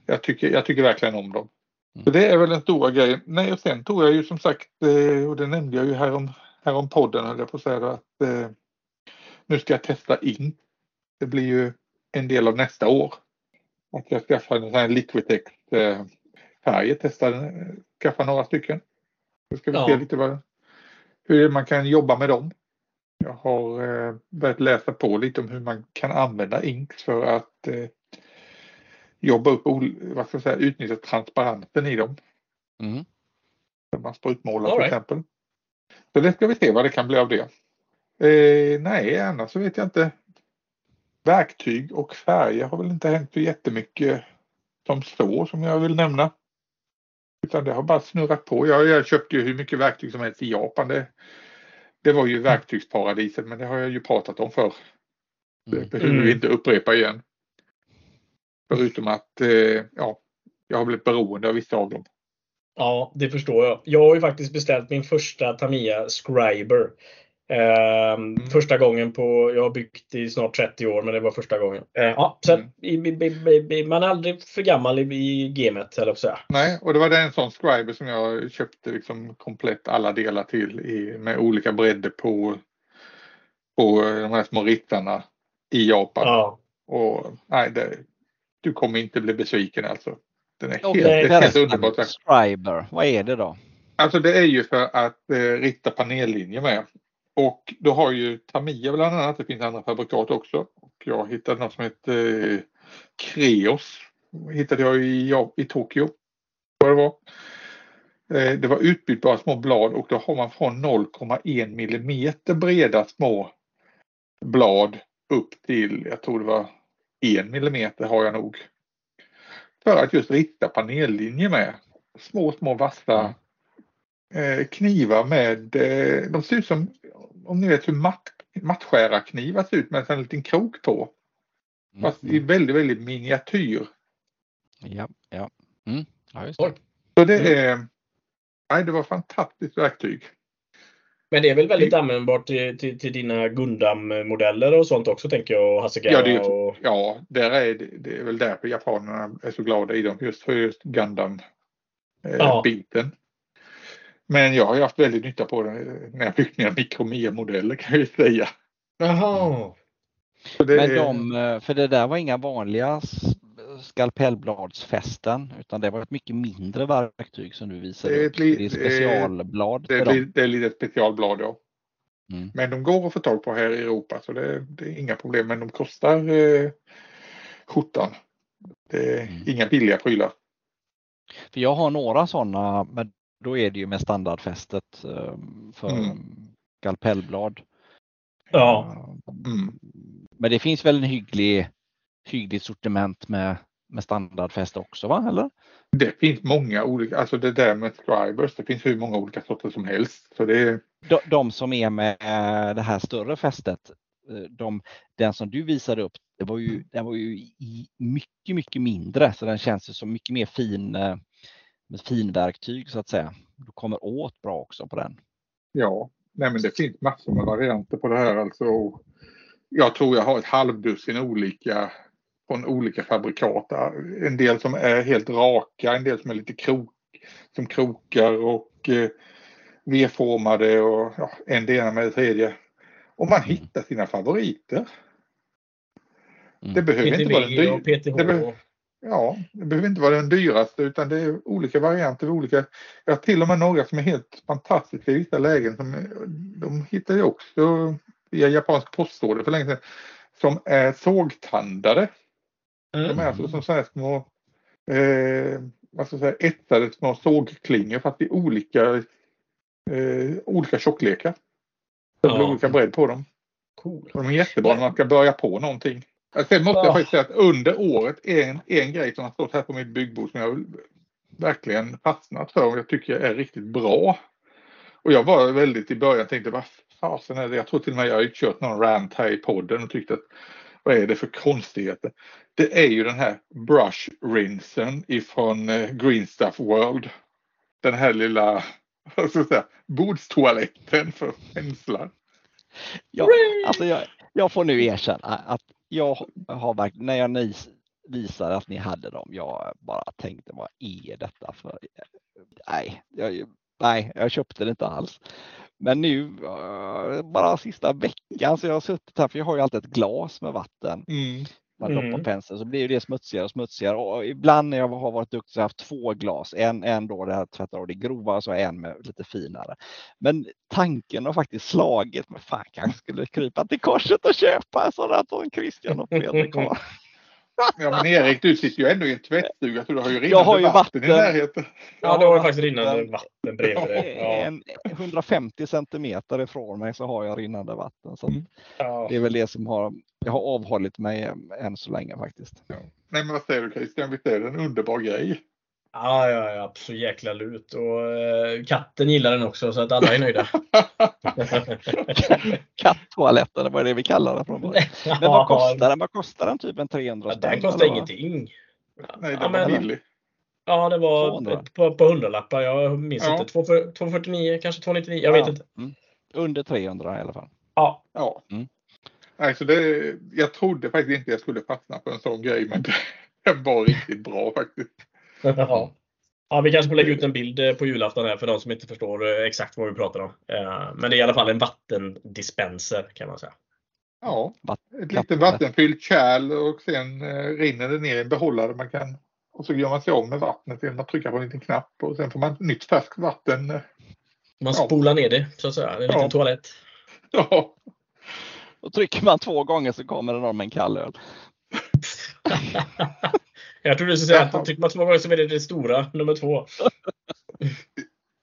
S2: Jag tycker, jag tycker verkligen om dem.
S1: Mm.
S2: Så det är väl den stora grejen. Nej, och sen tog jag ju som sagt, eh, och det nämnde jag ju här om, här om podden, höll jag på att säga, att eh, nu ska jag testa ink. Det blir ju en del av nästa år. Att jag skaffar en sån här Liquitex eh, färger, testar, eh, skaffa några stycken. Då ska vi
S3: Ja.
S2: se lite vad, hur man kan jobba med dem. Jag har eh, börjat läsa på lite om hur man kan använda inks för att eh, jobba upp, vad ska jag säga, utnyttja transparensen i dem.
S1: Mm.
S2: Man sprutmålar
S3: All
S2: till
S3: right.
S2: exempel. Så det ska vi se vad det kan bli av det. Eh, nej, annars så vet jag inte. verktyg och färger har väl inte hänt så jättemycket som så som jag vill nämna. Utan det har bara snurrat på. Jag, jag köpte ju hur mycket verktyg som helst i Japan. Det, det var ju verktygsparadiset men det har jag ju pratat om förr. Det
S1: Mm.
S2: behöver
S3: Mm.
S2: vi inte upprepa igen. Förutom att eh, ja, jag har blivit beroende av vissa av dem.
S3: Ja, det förstår jag. Jag har ju faktiskt beställt min första Tamiya Scriber. Ehm, Första gången på, jag har byggt i snart 30 år, men det var första gången. Eh, ja, så att,
S2: Mm.
S3: man är aldrig för gammal i, i gamet, eller så.
S2: Nej, och det var en sån scriber som jag köpte liksom komplett alla delar till i, med olika bredder på, på de här små rittarna i Japan.
S3: Ja.
S2: Och nej, det, du kommer inte bli besviken alltså. Den är
S1: Och
S2: helt, det är helt underbart.
S1: Scriber, vad är det då?
S2: Alltså det är ju för att eh, rita panellinjer med. Och då har ju Tamiya bland annat, det finns andra fabrikat också. Och jag hittade något som heter eh, Kreos. Hittade jag i, ja, i Tokyo. Vad det var. Eh, det var utbytbara små blad och då har man från 0,1 millimeter breda små blad upp till, jag tror det var 1 millimeter har jag nog. För att just rita panellinjer med. Små, små vassa mm knivar med, eh, de ser ut som, om ni vet hur matt, mattskärarknivar ser ut med en liten krok på.
S1: Mm.
S2: Fast i väldigt, väldigt miniatyr.
S1: Ja, ja. Mm. ja just det.
S2: Så det är, nej det var fantastiskt verktyg.
S3: Men det är väl väldigt användbart till, till, till dina Gundam-modeller och sånt också, tänker jag. Och Hasegawa
S2: Ja, det är,
S3: och...
S2: ja där är det, det är väl därför japanerna är så glada i dem, just för just Gundam eh,
S3: Ja.
S2: Men jag har ju haft väldigt nytta på det när jag byggt mina Micromia-modeller kan jag ju säga.
S3: Jaha.
S2: Det
S1: Men de, för det där var inga vanliga skalpellbladsfästen utan det var ett mycket mindre verktyg som du visade
S2: Det är
S1: upp.
S2: ett li-
S1: Det är specialblad
S2: Det är, li- det är lite specialblad ja.
S1: Mm.
S2: Men de går att få tag på här i Europa så det, det är inga problem. Men de kostar eh, skjortan. Det är
S1: Mm.
S2: inga billiga prylar.
S1: För jag har några sådana men då är det ju med standardfästet eh, för
S2: Mm.
S1: skalpellblad.
S3: Ja.
S1: Eh,
S2: Mm.
S1: Men det finns väl en hygglig, hyggligt sortiment med, med standardfäste också va? Eller?
S2: Det finns många olika, alltså det där med scribers, det finns hur många olika sorter som helst. Så det är,
S1: De, de som är med det här större fästet, eh, de, den som du visade upp, det var ju, den var ju mycket, mycket mindre så den känns ju som mycket mer fin eh, med finverktyg så att säga. Du kommer åt bra också på den.
S2: ja, nej men det finns massor med varianter på det här alltså. Jag tror jag har ett halvdussin olika från olika fabrikat. En del som är helt raka, en del som är lite krok, som krokar och eh, V-formade och ja, en det ena med det tredje. Och man hittar sina favoriter.
S1: Mm.
S2: Det behöver inte vara den
S3: PTV och
S2: dyr,
S3: PTH.
S2: det behöver- Ja, det behöver inte vara den dyraste utan det är olika varianter. Olika, jag har till och med några som är helt fantastiska i vissa lägen. Som, de hittar jag också via japansk postorder för länge sedan. Som är sågtandade. De är alltså som sådana små eh, vad ska jag säga, etsade små sågklingor fast i olika, eh, olika tjocklekar. Det blir
S3: Ja.
S2: olika bredd på dem.
S3: Cool.
S2: De är jättebra när man ska börja på någonting. Sen måste jag
S3: Ja.
S2: faktiskt säga att under året en, en grej som har stått här på mitt byggbord som jag verkligen fastnat för och jag tycker är riktigt bra. Och jag var väldigt i början tänkte vad fasen är det? Jag tror till och med jag har kört någon rant här i podden och tyckte att vad är det för konstigheter? Det är ju den här brush rinsen ifrån eh, Green Stuff World. Den här lilla <laughs> vad ska jag säga, bordstoaletten för penslar.
S1: Ja, alltså jag, jag får nu erkänna att jag har verkligen, när jag ni visade att ni hade dem, jag bara tänkte vad är detta för? Nej, jag, nej, jag köpte det inte alls. Men nu, eh, bara sista veckan, så jag har suttit här, för jag har ju alltid ett glas med vatten.
S2: Mm.
S1: Man
S3: Mm.
S1: doppar penseln så blir det smutsigare och smutsigare. Och ibland när jag har varit duktig så har jag haft två glas. En, en då det här tvättar av det grova och så en med lite finare. Men tanken har faktiskt slagit mig. Fan, kanske skulle krypa till korset och köpa en där som Christian och Fredrik har. <laughs>
S2: Ja men Erik, du sitter ju ändå i en tvättstuga så du har ju rinnande
S1: Jag har ju
S2: vatten, i
S1: vatten.
S2: närheten.
S3: Ja, det har ju faktiskt rinnande vatten bredvid dig. Ja.
S1: en 150 centimeter ifrån mig så har jag rinnande vatten. Så
S2: Mm.
S3: Ja.
S1: det är väl det som har, jag har avhållit mig än så länge faktiskt.
S2: Nej men vad säger du Christian, visst är det en underbar grej?
S3: Ja, ja, ja, så jäkla lut. Och eh, katten gillar den också så att alla är nöjda. <laughs>
S1: Kattoaletten, vad är det vi kallar det från början. <laughs> Men vad kostar den? Vad kostar den? Typ en 300
S3: Ja, den kostar ingenting.
S2: Nej,
S3: Ja,
S2: den
S3: men-
S2: var billig.
S3: Ja, det var
S1: 200.
S3: ett par, par hundralappar. Jag minns
S2: Ja.
S3: inte. 2,49 249, kanske 299. Jag
S2: Ja.
S3: vet inte.
S1: Under 300 i alla fall.
S3: Ja,
S2: Ja.
S1: Mm.
S2: Nej, så det, jag trodde faktiskt inte jag skulle fastna på en sån grej men <laughs> den var riktigt bra faktiskt.
S3: Ja. ja, vi kanske får lägga ut en bild eh, på julafton här för de som inte förstår eh, exakt vad vi pratar om. Eh, Men det är i alla fall en vattendispenser kan man säga.
S2: Ja, ett litet vattenfyllt kärl och sen rinner det ner i en behållare man kan och så gör man sig av med vattnet genom att trycka på en liten knapp och sen får man nytt färskt vatten.
S3: Man
S2: Ja.
S3: spolar ner det så att säga. Det är en liten
S2: Ja.
S3: toalett. <laughs>
S2: Ja,
S1: Och trycker man två gånger så kommer det någon med en kall öl. <laughs>
S3: Jag trodde du skulle säga att trycker man två gånger så är det det stora, nummer två.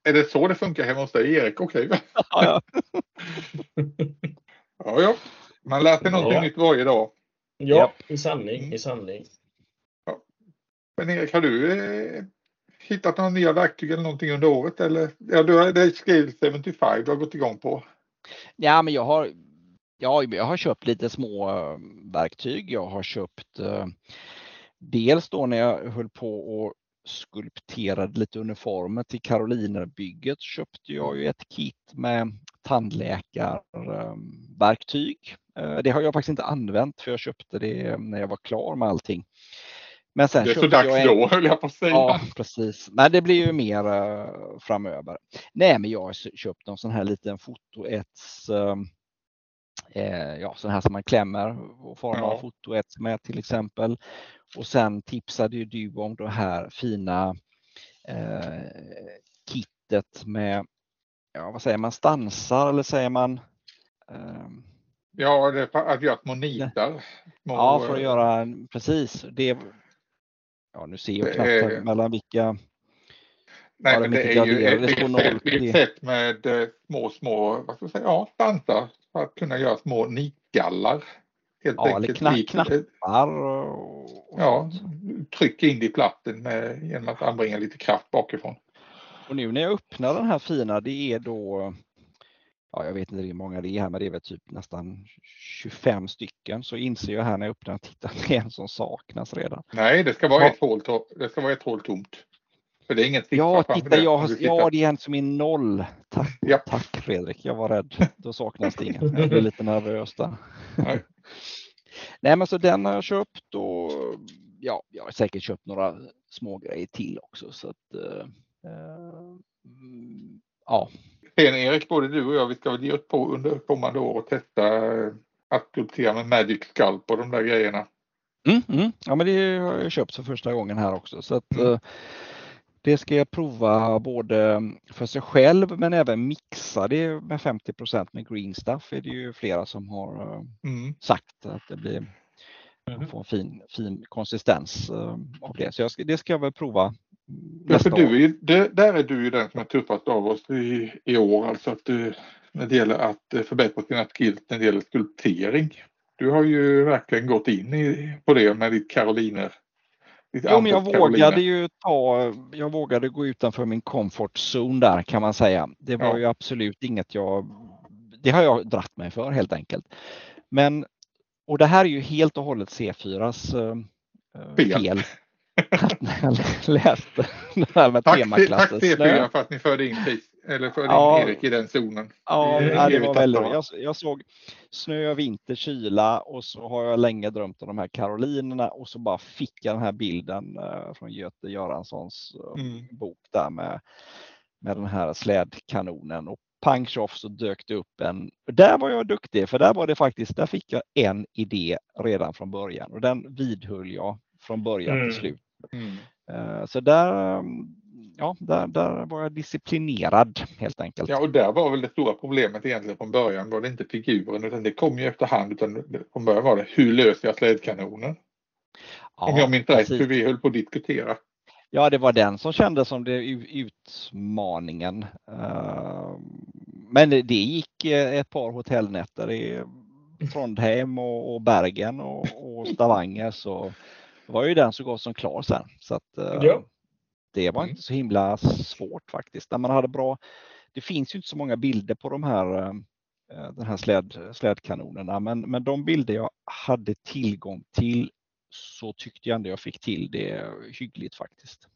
S2: är det så det funkar hemma hos dig Erik? Okej.
S1: Ja, ja. <laughs>
S2: Ja, ja. Man lär sig någonting
S3: Ja.
S2: nytt varje dag.
S3: Ja,
S1: Ja.
S3: i sanning.
S2: Mm.
S3: I sanning.
S2: Men Erik, har du eh, hittat några nya verktyg eller någonting under året? Eller? Ja, du har, det är Scale 75 du har gått igång på.
S1: ja, men jag har, ja, jag har köpt lite små eh, verktyg. Jag har köpt eh, dels då när jag höll på och skulpterade lite uniformer till Karolinerbygget köpte jag ju ett kit med tandläkarverktyg. Eh, Det har jag faktiskt inte använt för jag köpte det när jag var klar med allting. Men sen
S2: Det är så dags
S1: jag en-
S2: då <laughs> höll jag på att säga.
S1: Ja, precis. Men det blir ju mer eh, framöver. Nej, men jag har köpt en sån här liten fotoets, eh, eh, ja, sån här som man klämmer och formar
S2: Ja.
S1: fotoets med till exempel. Och sen tipsade ju du om det här fina eh, kittet med, ja vad säger man, stansar eller säger man? ehm,
S2: Ja, det att göra små nitar.
S1: Ja, för att
S2: eh,
S1: göra precis. Det, ja, nu ser jag knappt
S2: är-
S1: mellan vilka.
S2: Nej,
S1: Ja,
S2: men
S1: de
S2: det är ju ett, ett, ett sätt med eh, små, små, vad ska jag säga, ja, stansar för att kunna göra små nitgallar. Helt
S1: Ja,
S2: enkelt.
S1: knapp- knappar och, och
S2: Ja, tryck in det i platten med, genom att anbringa lite kraft bakifrån.
S1: Och nu när jag öppnar den här fina, det är då, ja jag vet inte hur många det är här, men det är väl typ nästan 25 stycken. Så inser jag här när jag öppnar och tittar att <laughs> det är en som saknas redan.
S2: Nej, det ska vara,
S1: Ja.
S2: ett, hål, det ska vara ett hål tomt. För det är ingen siffra
S1: Ja, titta, jag har, ja, det är en som är noll. Tack,
S2: Ja.
S1: tack Fredrik, jag var rädd. Då saknas det ingen. <laughs> Jag blev lite nervös där.
S2: Nej.
S1: Nej, men så den har jag köpt och ja, jag har säkert köpt några små grejer till också. Så att, eh, eh, ja,
S2: Sen Erik, både du och jag, vi ska väl ge oss på under kommande år och testa eh, att skulptera med Magic Sculpt och de där grejerna.
S1: Mm, mm. Ja, men det har jag köpt för första gången här också. Så att,
S2: Mm.
S1: Eh, det ska jag prova både för sig själv men även mixa det med 50% med green stuff. är det ju flera som har eh,
S2: Mm.
S1: sagt att det blir
S3: Mhm.
S1: får en fin, fin konsistens eh, av det. Så jag ska, det ska jag väl prova
S2: Ja, för du är, det, där är du ju den som är tuffast av oss i, i år, alltså att du, när det gäller att eh, förbättra sina skills när det gäller skulptering. Du har ju verkligen gått in i, på det med ditt karoliner.
S1: Jo, men jag vågade ju ta, jag vågade gå utanför min comfort zone där kan man säga. Det var
S2: Ja.
S1: ju absolut inget jag, det har jag dratt mig för helt enkelt. Men, och det här är ju helt och hållet C4s eh, eh,
S2: Fel.
S1: fel. <laughs> Att när jag läste det här med
S2: Tack, tack
S1: temaklassen snö.
S2: C4 för att ni förde in, Chris, eller in
S1: Ja.
S2: Erik i den zonen.
S1: Ja, ja, det var väldigt, jag, jag såg snö, vinter, kyla och så har jag länge drömt om de här karolinerna och så bara fick jag den här bilden eh, från Göte Göranssons eh,
S2: Mm.
S1: bok där med, med den här slädkanonen och pang tjoff så dök det upp en. Där var jag duktig för där var det faktiskt, där fick jag en idé redan från början och den vidhöll jag från början
S3: Mm.
S1: till slut.
S2: Mm.
S1: Eh, Så där, eh, ja, där, där var jag disciplinerad helt enkelt.
S2: Ja, och där var väl det stora problemet egentligen från början var det inte figuren utan det kom ju efterhand utan från början var det hur löser jag slädkanonen? Om jag minns rätt, hur vi höll på att diskutera.
S1: Ja, det var den som kändes som det utmaningen. Eh, men det gick ett par hotellnätter i Trondheim och Bergen och Stavanger så var ju den så gott som klar sen. Så att, eh, ja. Det var inte så himla svårt faktiskt. När man hade bra, det finns ju inte så många bilder på de här eh, den här släd, slädkanonerna men, men de bilder jag hade tillgång till så tyckte jag ändå jag fick till det hyggligt faktiskt.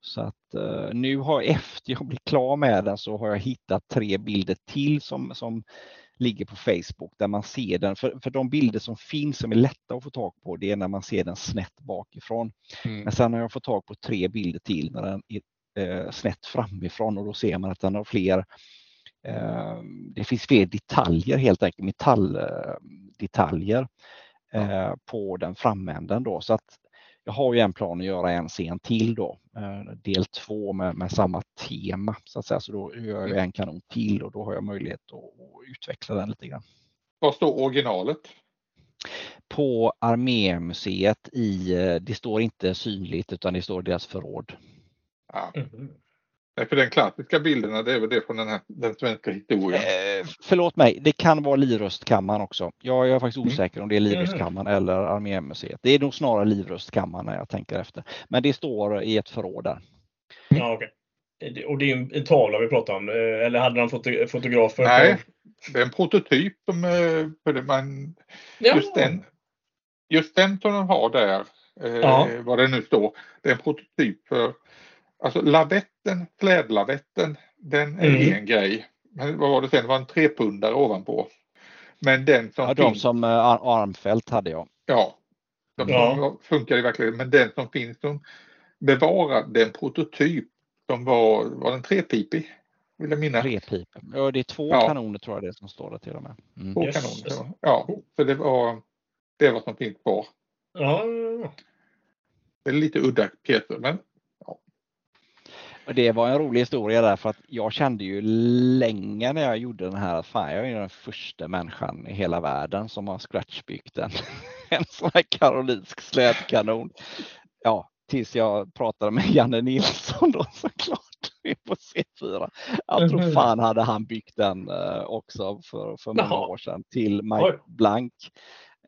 S1: Så att uh, nu har <laughs> efter jag blivit klar med den så har jag hittat tre bilder till som, som ligger på Facebook där man ser den. För, för de bilder som finns som är lätta att få tag på det är när man ser den snett bakifrån. Mm. Men sen har jag fått tag på tre bilder till när den är eh, snett framifrån och då ser man att den har fler eh, det finns fler detaljer helt enkelt, metalldetaljer eh, på den framänden då. Så att jag har ju en plan att göra en scen till då, eh, del två med, med, samma tema så att säga. Så då gör jag en kanon till och då har jag möjlighet att, att utveckla den lite grann.
S2: Var står originalet?
S1: På Armémuseet i, eh, det står inte synligt utan det står deras förråd.
S2: Ja. Mm. Nej, för den klassiska bilderna det är väl det från den, här, den svenska historien?
S1: Eh, förlåt mig, det kan vara Livrustkammaren också. Jag är faktiskt mm. osäker om det är Livrustkammaren mm. eller Armémuseet. Det är nog snarare Livrustkammaren när jag tänker efter. Men det står i ett förråd där.
S3: Ja, okay. Och det är en tavla vi pratar om, eh, eller hade de foto fotografer?
S2: Nej, det är en prototyp som eh, man, just, den, just den som de har där, ja. vad det nu står, det är en prototyp för Alltså lavetten, klädlavetten, den är mm. en grej. Men vad var det sen? Det var en trepundare ovanpå. Men den som
S1: ja, de finns... som uh, Armfält hade jag.
S2: Ja, de ja. funkar i verkligheten. Men den som finns som bevarad, den prototyp som var, var den trepipig? Vill jag minnas.
S1: Trepip. Ja, det är två ja. kanoner tror jag det som står där till och med.
S2: Mm. Två yes. kanoner. Ja, så det var det är vad som finns kvar.
S3: Ja.
S2: Det är lite udda pjäser men
S1: det var en rolig historia där för att jag kände ju länge när jag gjorde den här att fan, jag är den första människan i hela världen som har scratchbyggt en, <laughs> en sån här karolinsk slädkanon. Ja, tills jag pratade med Janne Nilsson då <laughs> såklart på C4. Jag tror mhm. fan hade han byggt den eh, också för, för många år sedan till Mike Blank.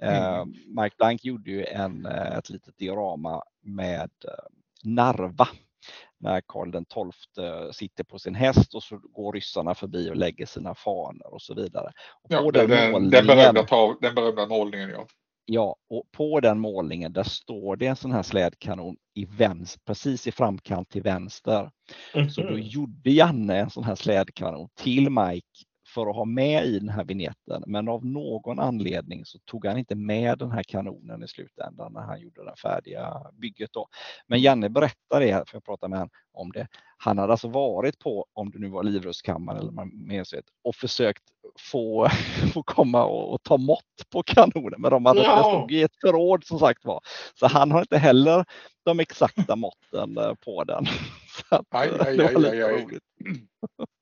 S1: Mm. Mike Blank gjorde ju en, eh, ett litet diorama med Narva när Karl den XII sitter på sin häst och så går ryssarna förbi och lägger sina fanor och så vidare. Och
S2: ja, den, den, den, berömda tav, den berömda målningen ja.
S1: Ja, och på den målningen där står det en sån här slädkanon i vänster, precis i framkant till vänster. Mm -hmm. Så då mhm. gjorde Janne en sån här slädkanon till Mike för att ha med i den här vignetten. Men av någon anledning så tog han inte med den här kanonen i slutändan när han gjorde det färdiga bygget. Då. Men Janne berättade det, för jag pratade med honom om det. Han hade alltså varit på, om det nu var Livrustkammaren eller Museet, och försökt få, <laughs> få komma och, och, ta mått på kanonen. Men de hade ja. stod i ett förråd som sagt var. Så han har inte heller de exakta måtten eh, på den. <laughs> <laughs>
S2: Så aj, aj, det var lite aj, aj, roligt. <clears throat>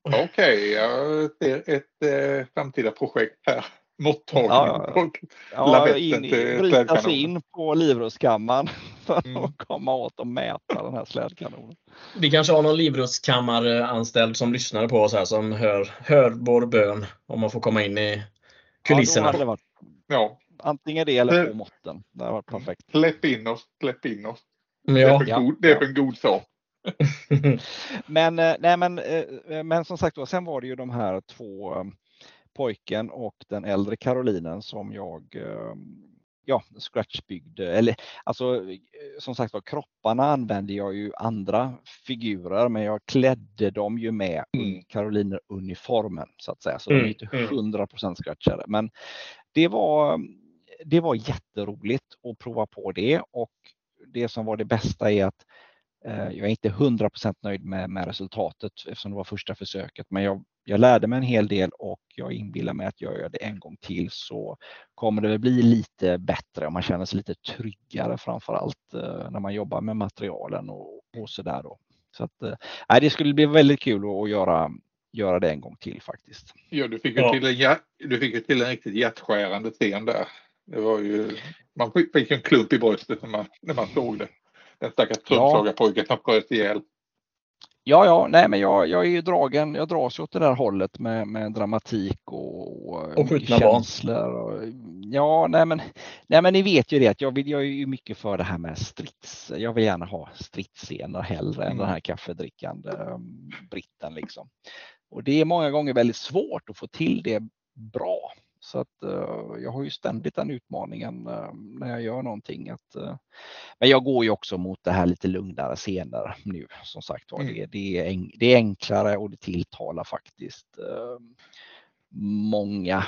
S2: Okej, okay, jag ser ett eh, framtida projekt här. <laughs> Måttagning ja,
S1: och ja, in, bryta sig in på Livrustkammaren <laughs> för mm. att komma åt och mäta den här slädkanonen.
S3: Vi kanske har någon Livrustkammaranställd som lyssnar på oss här som hör, hör vår bön om man får komma in i kulisserna.
S1: Ja, varit, ja. Antingen det eller på måtten. Det har varit perfekt.
S2: Släpp in oss, släpp in oss. Ja. Det är för, god, det är för en god sak. <laughs>
S1: men, eh, nej, men, eh, men som sagt, sen var det ju de här två eh, pojken och den äldre Karolinen som jag ja, scratchbyggde. Eller alltså som sagt var, kropparna använde jag ju andra figurer, men jag klädde dem ju med mm. Karoliner uniformen så att säga. Så mm. de är inte 100 mm. scratchade. Men det var, det var jätteroligt att prova på det och det som var det bästa är att Eh, jag är inte 100% nöjd med, med resultatet eftersom det var första försöket, men jag, jag lärde mig en hel del och jag inbillar mig att jag gör det en gång till så kommer det bli lite bättre och man känner sig lite tryggare framför allt eh, när man jobbar med materialen och, och så där då. Så att, äh, det skulle bli väldigt kul att, att göra, göra det en gång till faktiskt.
S2: Ja, du fick ju ja. till en, du fick ju till en riktigt hjärtskärande scen där. Det var ju, man fick en klump i bröstet när man, när man såg det. Den stackars trumpslagarpojken som sköt ihjäl.
S1: Ja, ja, nej, men jag, jag är ju dragen. Jag dras åt det där hållet med, med dramatik och,
S3: och skjutna känslor.
S1: Och, ja, nej, men nej, men ni vet ju det att jag vill. Jag är ju mycket för det här med strids. Jag vill gärna ha stridsscener hellre mm. än den här kaffedrickande um, britten liksom. Och det är många gånger väldigt svårt att få till det bra. Så att uh, jag har ju ständigt den utmaningen uh, när jag gör någonting. Att, uh, men jag går ju också mot det här lite lugnare scener nu. Som sagt mm. det, det, är det är enklare och det tilltalar faktiskt många.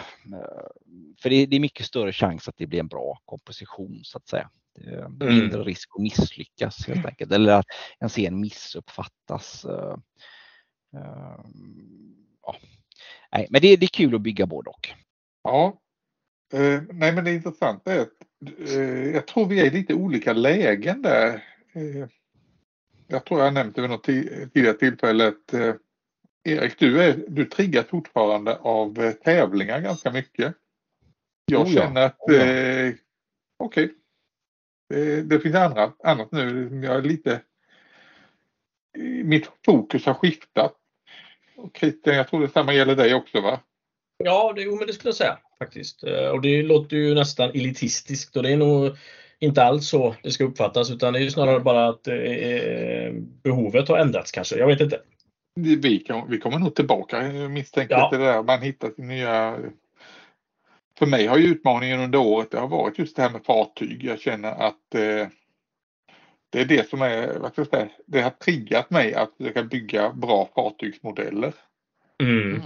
S1: för det, det, är mycket större chans att det blir en bra komposition så att säga. Mm. Mindre mm. risk att misslyckas helt enkelt eller att en scen missuppfattas. Ja. Nej, men det, det är kul att bygga både och.
S2: Ja. Eh, nej men det intressanta är att eh, jag tror vi är i lite olika lägen där. Eh, jag tror jag nämnt det vid något tidigare tillfälle att eh, Erik, du, är, du triggas fortfarande av eh, tävlingar ganska mycket. Jag oh ja. känner att oh ja. eh, okej, okay. det, det, finns andra, annat nu. Jag är lite mitt fokus har skiftat. Och Christian, jag tror detsamma gäller dig också va?
S3: Ja, det, men det skulle jag säga faktiskt. Eh, och det låter ju nästan elitistiskt och det är nog inte alls så det ska uppfattas utan det är snarare bara att eh, behovet har ändrats kanske. Jag vet inte.
S2: Vi, kan, vi kommer nog tillbaka misstänker ja. det där man hittar nya för mig har ju utmaningen under året det har varit just det här med fartyg. Jag känner att eh, det är det som är, vad ska jag säga, det har triggat mig att försöka bygga bra fartygsmodeller. Mm.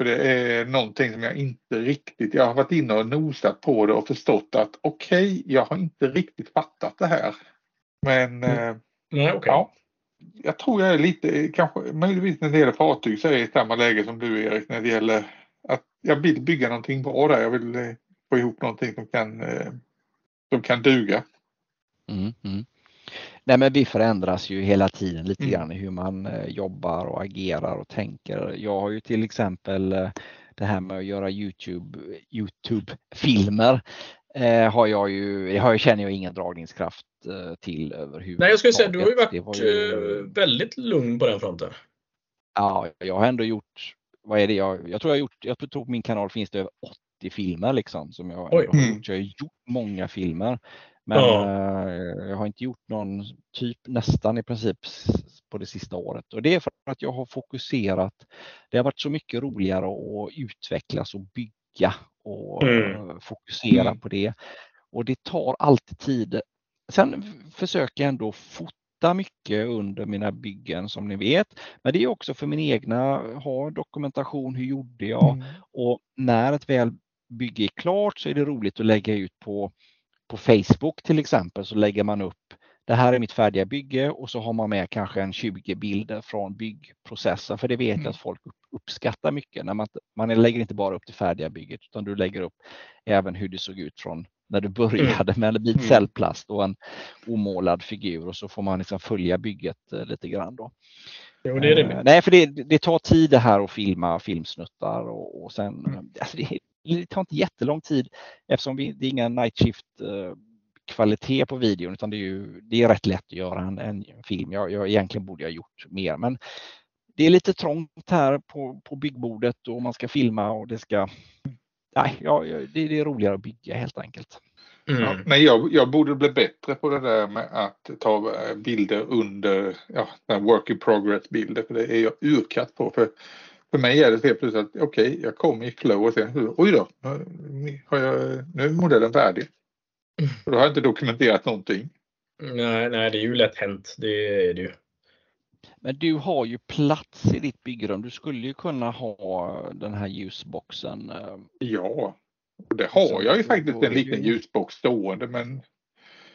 S2: Mm. För det är någonting som jag inte riktigt, jag har varit inne och nosat på det och förstått att okej, okay, jag har inte riktigt fattat det här. Men mm. eh,
S3: Nej, okay. ja,
S2: jag tror jag är lite, kanske möjligtvis när det gäller fartyg så är jag i samma läge som du Erik när det gäller att jag vill bygga någonting bra där. Jag vill eh, få ihop någonting som kan, eh, som kan duga.
S1: Mm, mm. Nej, men vi förändras ju hela tiden lite mm. grann i hur man eh, jobbar och agerar och tänker. Jag har ju till exempel eh, det här med att göra Youtube, Youtube-filmer eh, har jag ju, det har jag, känner jag ingen dragningskraft eh, till överhuvudtaget.
S3: Nej, jag skulle säga du har ju varit ju... Väldigt lugn på den fronten.
S1: Ja, jag har ändå gjort, vad är det jag, jag tror jag gjort, jag tror på min kanal finns det över 80 filmer liksom som jag har gjort. Mm. Jag har gjort många filmer. Men ja. Eh, jag har inte gjort någon typ nästan i princip på det sista året och det är för att jag har fokuserat. Det har varit så mycket roligare att utvecklas och bygga och mm. fokusera mm. på det. Och det tar alltid tid. Sen försöker jag ändå fota mycket under mina byggen som ni vet. Men det är också för min egna, ha dokumentation, hur gjorde jag? Mm. Och när ett väl bygge är klart så är det roligt att lägga ut på på Facebook till exempel så lägger man upp det här är mitt färdiga bygge och så har man med kanske en 20 bilder från byggprocessen för det vet jag mm. att folk uppskattar mycket. När man, man lägger inte bara upp det färdiga bygget utan du lägger upp även hur det såg ut från när du <laughs> började med en bit mm. cellplast och en omålad figur och så får man liksom följa bygget eh, lite grann. Då.
S3: Jo, det är det.
S1: Eh, nej, för det, det, tar tid det här att filma filmsnuttar och, och sen, mm. alltså det, det tar inte jättelång tid eftersom vi, det är ingen night shift eh, kvalitet på videon utan det är, ju, det är rätt lätt att göra en, en film. Jag, jag, egentligen borde jag gjort mer men det är lite trångt här på, på byggbordet och man ska filma och det ska... Nej, ja, det, det är roligare att bygga helt enkelt.
S2: Mm. Ja, nej, jag, jag, borde bli bättre på det där med att ta eh, bilder under ja, work in progress bilder för det är jag urkatt på. För för mig är det helt plötsligt att okej, okay, jag kommer i flow och sen oj då, har jag, nu är modellen färdig. Och då har jag inte dokumenterat någonting.
S3: Nej, nej, det är ju lätt hänt. Det är det ju.
S1: Men du har ju plats i ditt byggrum. Du skulle ju kunna ha den här ljusboxen. Eh,
S2: ja, det har jag ju faktiskt en liten ljusbox stående men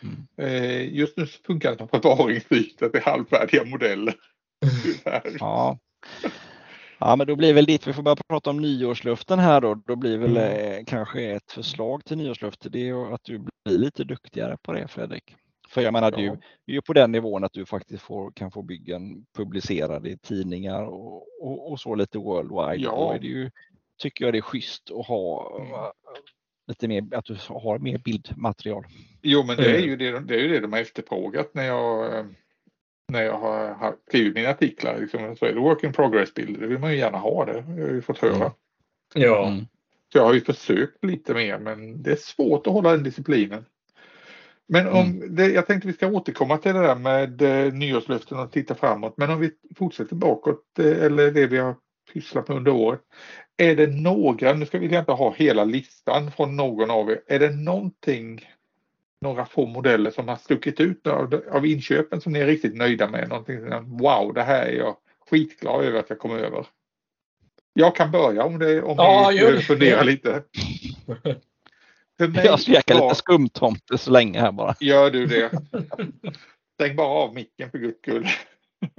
S2: mm. eh, just nu funkar det som förvaringsyta till halvfärdiga modeller. <laughs>
S1: ja. Ja, men då blir väl dit vi får börja prata om nyårsluften här då. Då blir väl mm. eh, kanske ett förslag till nyårslufte det är att du blir lite duktigare på det Fredrik. För jag menar, du är på den nivån att du faktiskt får, kan få byggen publicerade i tidningar och, och, och så lite worldwide. Ja. Då är det ju, tycker jag det är schysst att ha mm. lite mer, att du har mer bildmaterial.
S2: Jo, men det är
S3: Mm.
S2: ju det, det är ju det de har efterfrågat när jag eh, när jag har, har skrivit mina artiklar. Liksom, så är det work in progress bilder. Det vill man ju gärna ha det. Jag har ju fått höra.
S1: Mm.
S3: Ja.
S1: Mm.
S2: Så jag har ju försökt lite mer men det är svårt att hålla den disciplinen. Men om det, jag tänkte vi ska återkomma till det där med eh, nyårslöften och titta framåt. Men om vi fortsätter bakåt eh, eller det vi har pysslat med under året. Är det några, nu ska vi inte ha hela listan från någon av er. Är det någonting, några få modeller som har stuckit ut av, av inköpen som ni är riktigt nöjda med? Någonting som, wow, det här är jag skitglad över att jag kom över. Jag kan börja om, det, om
S3: Ja,
S2: ni
S3: gör
S2: behöver
S3: det.
S2: fundera
S3: Ja.
S2: lite. <laughs> För mig
S1: Jag käkar lite skumtomte så länge här bara.
S2: Gör du det? Stäng bara av micken för guds skull.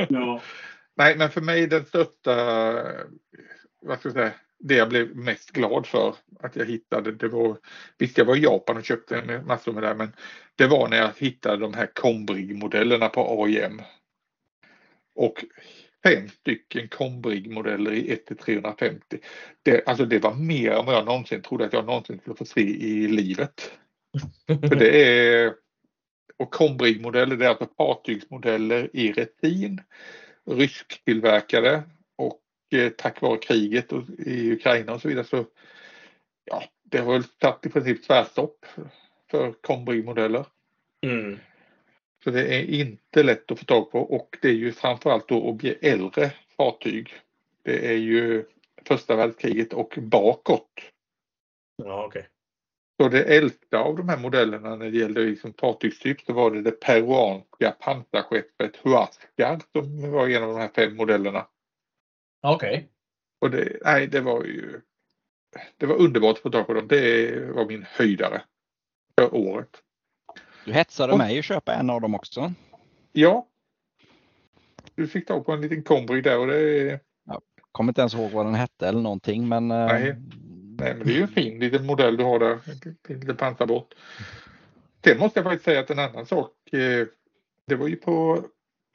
S3: Ja.
S2: Nej, men för mig den största, vad ska jag säga, det jag blev mest glad för att jag hittade, det var, visst jag var i Japan och köpte en massor med det, men det var när jag hittade de här Combrig-modellerna på AIM. Och fem stycken Combrig-modeller i 1 350. Det, alltså det var mer än vad jag någonsin trodde att jag någonsin skulle få se i livet. För det är och Combrig-modeller, det är alltså fartygsmodeller i retin, rysktillverkade eh, tack vare kriget och, i Ukraina och så vidare så ja, det har väl tagit i princip tvärstopp för Combrig-modeller.
S3: Mm.
S2: Så det är inte lätt att få tag på och det är ju framförallt då obje- äldre fartyg. Det är ju första världskriget och bakåt.
S3: Ja, okej.
S2: Så det äldsta av de här modellerna när det gällde liksom fartygstyp så var det det peruanska pansarskeppet Huascar som var en av de här fem modellerna.
S3: Okej.
S2: Och det, nej, det var ju det var underbart få tag på dem. Det var min höjdare för året.
S1: Du hetsade
S2: Och-
S1: mig att köpa en av dem också.
S2: Ja. Du fick tag på en liten Combrig där och det är,
S1: Kommer inte ens ihåg vad den hette eller någonting men eh,
S2: Nej. nej, men det är ju en fin liten modell du har där. En liten pansarbåt. Sen måste jag faktiskt säga att en annan sak. eh, Det var ju på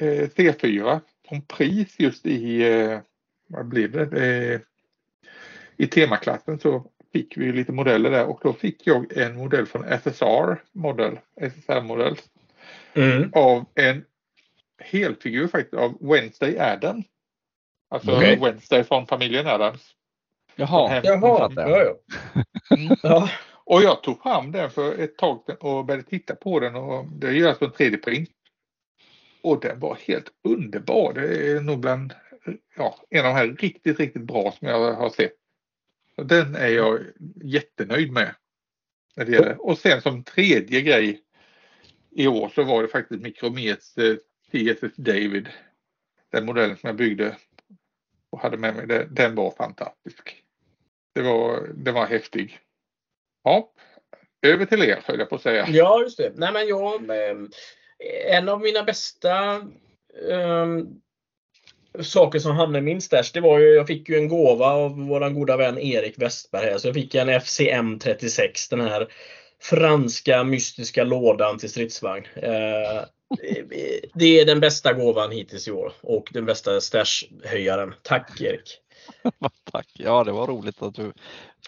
S2: eh, C4 som pris just i, vad blev det? Eh, I temaklassen så fick vi lite modeller där och då fick jag en modell från SSR modell, SSR-modell
S3: Mm.
S2: av en helfigur faktiskt av Wednesday Adams. Alltså
S3: Okej.
S2: Wednesday från familjen Adams.
S1: Jaha, jag.
S3: Ja, ja. ja.
S2: Och jag tog fram den för ett tag sedan och började titta på den och det är ju alltså en 3D-print. Och den var helt underbar. Det är nog bland ja, en av de här riktigt, riktigt bra som jag har sett. Den är jag jättenöjd med. När det gäller. Och sen som tredje grej i år så var det faktiskt Micromets eh, TSS David. Den modellen som jag byggde och hade med mig. Den, var fantastisk. Det var, den var häftig. Ja, över till er höll jag på att säga.
S3: Ja, just det. Nej, men jag, eh, en av mina bästa um saker som hamnade i min stash, det var ju, jag fick ju en gåva av våran goda vän Erik Westberg här. Så jag fick en FCM 36, den här franska mystiska lådan till stridsvagn. Eh, det är den bästa gåvan hittills i år och den bästa stash-höjaren. Tack Erik! <laughs>
S1: Tack. Ja, det var roligt att du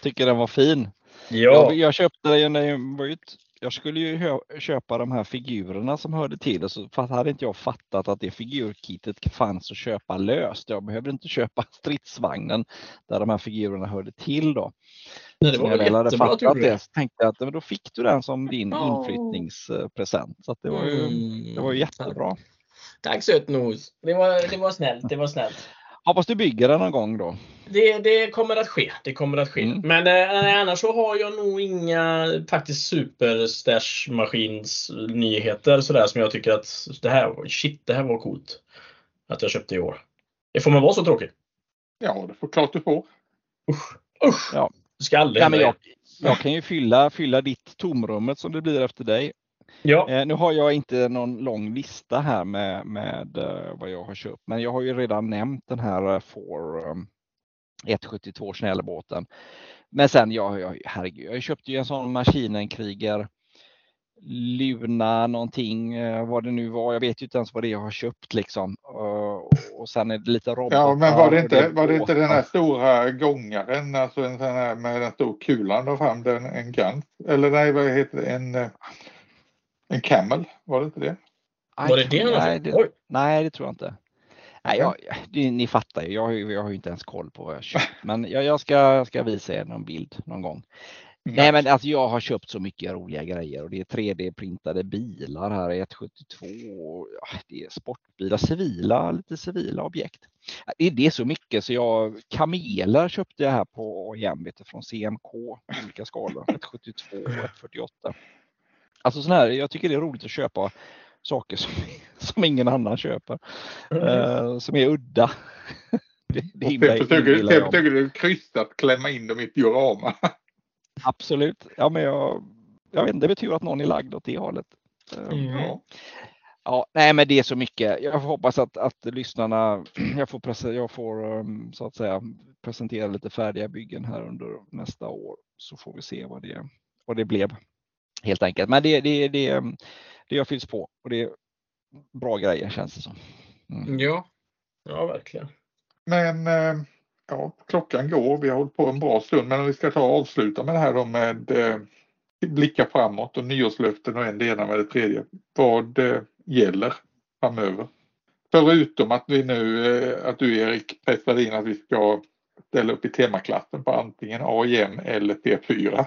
S1: tycker den var fin.
S3: Ja,
S1: Jag, jag köpte den ju jag var ut. Jag skulle ju köpa de här figurerna som hörde till och så hade inte jag fattat att det figurkitet fanns att köpa löst. Jag behövde inte köpa <laughs> stridsvagnen där de här figurerna hörde till då.
S3: Nej, det
S1: Så
S3: var
S1: jag
S3: väl
S1: hade
S3: jättebra
S1: fattat det så tänkte jag att men då fick du den som din
S3: Ja.
S1: inflyttningspresent. Så att det var ju,
S3: Mm.
S1: det var ju jättebra.
S3: Tack sötnos! Det var, det var snällt, det var snällt.
S1: Hoppas du bygger den någon gång då.
S3: Det, det kommer att ske. Det kommer att ske.
S1: Mm.
S3: Men eh, annars så har jag nog inga faktiskt super stash maskins nyheter sådär som jag tycker att det här, shit, det här var coolt. Att jag köpte i år. Det får man vara så tråkig?
S2: Ja, det får klart du får.
S3: Usch! Usch!
S1: Ja.
S3: Det ska aldrig
S1: Ja, men jag, jag kan ju fylla, fylla ditt tomrummet som det blir efter dig.
S3: Ja.
S1: Eh, nu har jag inte någon lång lista här med, med eh, vad jag har köpt, men jag har ju redan nämnt den här eh, for um, 172 snällbåten. Men sen, jag, jag, herregud, jag köpte ju en sån Maskinenkriger Luna någonting, eh, vad det nu var. Jag vet ju inte ens vad det är jag har köpt liksom. Eh, och sen är det lite robotar.
S2: Ja, men var det inte, var det inte den här stora gångaren, alltså en sån här med den stora kulan där fram, den, en Gans? Eller nej, vad heter det? En, eh, en Camel, var det inte det?
S3: Var det det
S1: nej, det, nej, det tror jag inte. Nej, jag, det, ni fattar ju, jag, har ju- jag har ju inte ens koll på vad jag köpt. <laughs> Men jag, jag, ska, jag ska visa er någon bild någon gång. Nej men alltså jag har köpt så mycket roliga grejer och det är 3D-printade bilar här, 172, ja, det är sportbilar, civila, lite civila objekt. Det, det är så mycket så jag, kameler köpte jag här på AIM från CMK, olika skalor, <laughs> 172 och 148. Alltså sån här, jag tycker det är roligt att köpa saker som, <laughs> som ingen annan köper, eh, som är udda. <laughs> Det, det
S2: sen försöker, du krystat klämma in dem i ett diorama. <laughs>
S1: Absolut. Ja, men jag, jag vet inte, det betyder att någon är lagd åt det hållet. Eh,
S3: Mm.
S2: Ja.
S1: Ja, nej, men det är så mycket. Jag hoppas att, att lyssnarna, <clears throat> jag får, jag får um, så att säga presentera lite färdiga byggen här under nästa år så får vi se vad det, vad det blev helt enkelt. Men det, det, det, det jag fylls på och det är bra grejer känns det som. Mm.
S3: Ja. ja, verkligen.
S2: Men eh, ja, klockan går. Vi har hållit på en bra stund. Men om vi ska ta och avsluta med det här då med eh, blicka framåt och nyårslöften och en det ena med det tredje. Vad eh, gäller framöver? Förutom att vi nu, eh, att du Erik pressade in att vi ska ställa upp i temaklassen på antingen AIM eller T4.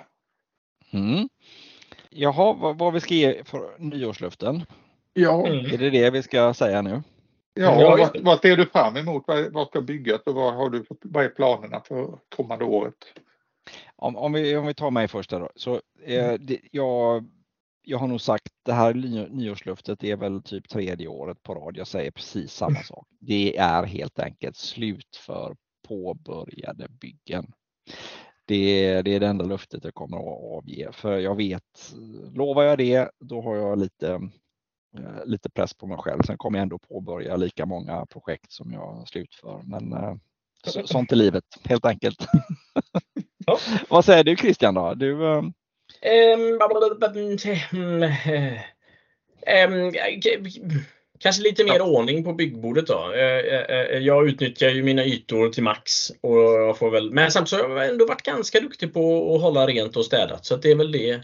S1: Mm. Jaha, vad, vad vi ska ge för nyårslöften?
S2: Ja,
S3: Mm.
S1: Är det det vi ska säga nu?
S2: ja, vad, vad ser du fram emot? Vad, vad ska byggas och vad, har du, vad är planerna för kommande året?
S1: Om, om, vi, om vi tar mig först då. Så, eh, det, jag, jag har nog sagt det här ny, nyårslöftet är väl typ tredje året på rad. Jag säger precis samma sak. Det är helt enkelt slut för påbörjade byggen. Det, det är det enda löftet jag kommer att avge. För jag vet, lovar jag det, då har jag lite, eh, lite press på mig själv. Sen kommer jag ändå påbörja lika många projekt som jag slutför. Men eh, så, sånt är livet helt enkelt.
S3: Ja.
S1: Vad säger du Christian då? Du, eh,
S3: Ehm, mm, eh, ehm, k- Kanske lite mer ordning på byggbordet då. Eh, eh, Jag utnyttjar ju mina ytor till max. Och jag får väl, men samtidigt så har jag ändå varit ganska duktig på att hålla rent och städat. Så det är väl det.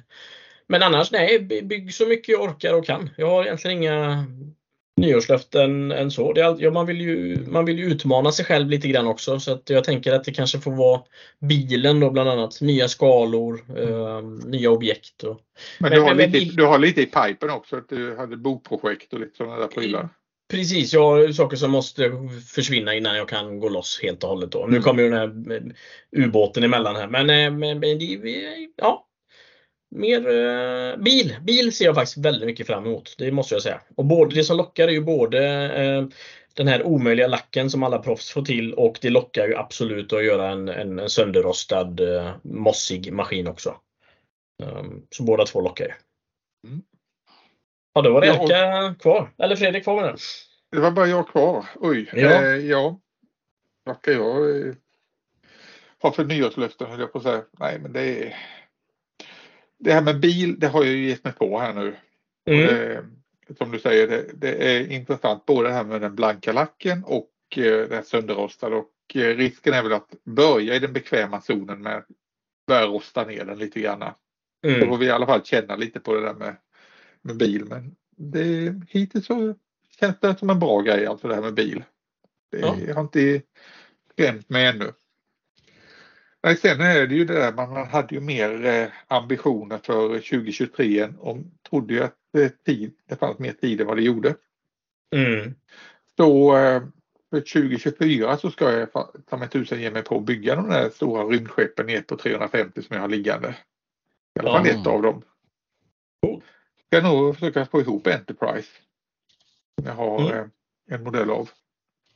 S3: Men annars nej, by- bygg så mycket jag orkar och kan. Jag har egentligen inga nyårslöften än så. Är, ja, man, vill ju, man vill ju utmana sig själv lite grann också. Så att jag tänker att det kanske får vara bilen då bland annat. Nya skalor, eh, nya objekt. Och,
S2: Men,
S3: Men-
S2: du, har
S3: men- men
S2: lite,
S3: vi-
S2: du har lite i pipen också, att du hade bokprojekt och lite sådana där prylar.
S3: Precis, jag har saker som måste försvinna innan jag kan gå loss helt och hållet. Då. Nu
S2: Mm.
S3: kommer ju den här eh, ubåten emellan här. Men, eh, men, men det, ja. Mer eh, bil. Bil ser jag faktiskt väldigt mycket fram emot. Det måste jag säga. Och både, det som lockar är ju både eh, den här omöjliga lacken som alla proffs får till och det lockar ju absolut att göra en, en, en sönderrostad eh, mossig maskin också. Um, så båda två lockar ju.
S2: Mm.
S3: Ja, då var det
S2: Ja, och-
S3: Erika kvar. Eller Fredrik kvar med den.
S2: Det var bara jag kvar. Oj.
S3: Ja.
S2: Eh, ja. Vad ska jag eh, ha för nyårslöften höll jag på att säga. Nej men det är Det här med bil, det har jag ju gett mig på här nu.
S3: Mm.
S2: Eh, som du säger, det, det är intressant både det här med den blanka lacken och eh, det här sönderrostade. Och eh, risken är väl att börja i den bekväma zonen med att börja rosta ner den lite grann. Då
S3: Mm.
S2: får vi i alla fall känna lite på det där med, med bil. Men det, hittills så känns det som en bra grej, alltså det här med bil. Det
S3: Ja.
S2: har inte skrämt mig ännu. Nej, sen är det ju det där, man, man hade ju mer eh, ambitioner för 2023 och trodde ju att eh, tid, det fanns mer tid än vad det gjorde.
S3: Mm.
S2: Så eh, för 2024 så ska jag ta mig tusan ge mig på att bygga de där stora rymdskeppen ner på 350 som jag har liggande. I alla fall ett av dem.
S3: Cool.
S2: Ska nog försöka få ihop Enterprise. Som jag har
S3: Mm.
S2: en modell av.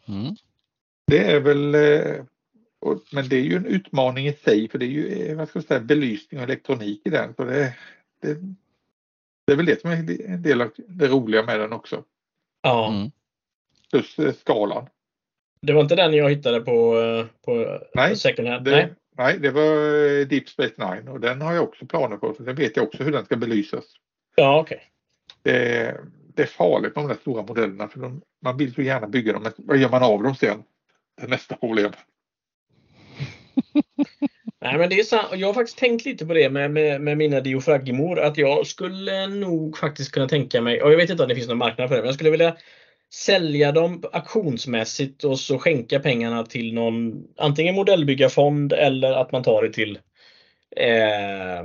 S1: mm.
S2: Det är väl och, men det är ju en utmaning i sig för det är ju eh, vad ska jag säga, belysning och elektronik i den. Så det, det, det är väl det som är en del av det roliga med den också.
S3: Ja.
S1: Mm.
S2: Plus eh, skalan.
S3: Det var inte den jag hittade på, eh, på
S2: Nej,
S3: second hand?
S2: Det,
S3: Nej.
S2: nej. det var Deep Space Nine och den har jag också planer på. För den vet jag också hur den ska belysas.
S3: Ja, okej.
S2: Eh, det är farligt med de där stora modellerna för de, man vill så gärna bygga dem. Men vad gör man av dem sen? Det är nästa problem. <laughs>
S3: Nej, men det är sant. Jag har faktiskt tänkt lite på det med, med, med mina diofragmor. Att jag skulle nog faktiskt kunna tänka mig, och jag vet inte om det finns någon marknad för det, men jag skulle vilja sälja dem auktionsmässigt och så skänka pengarna till någon antingen modellbyggarfond eller att man tar det till eh,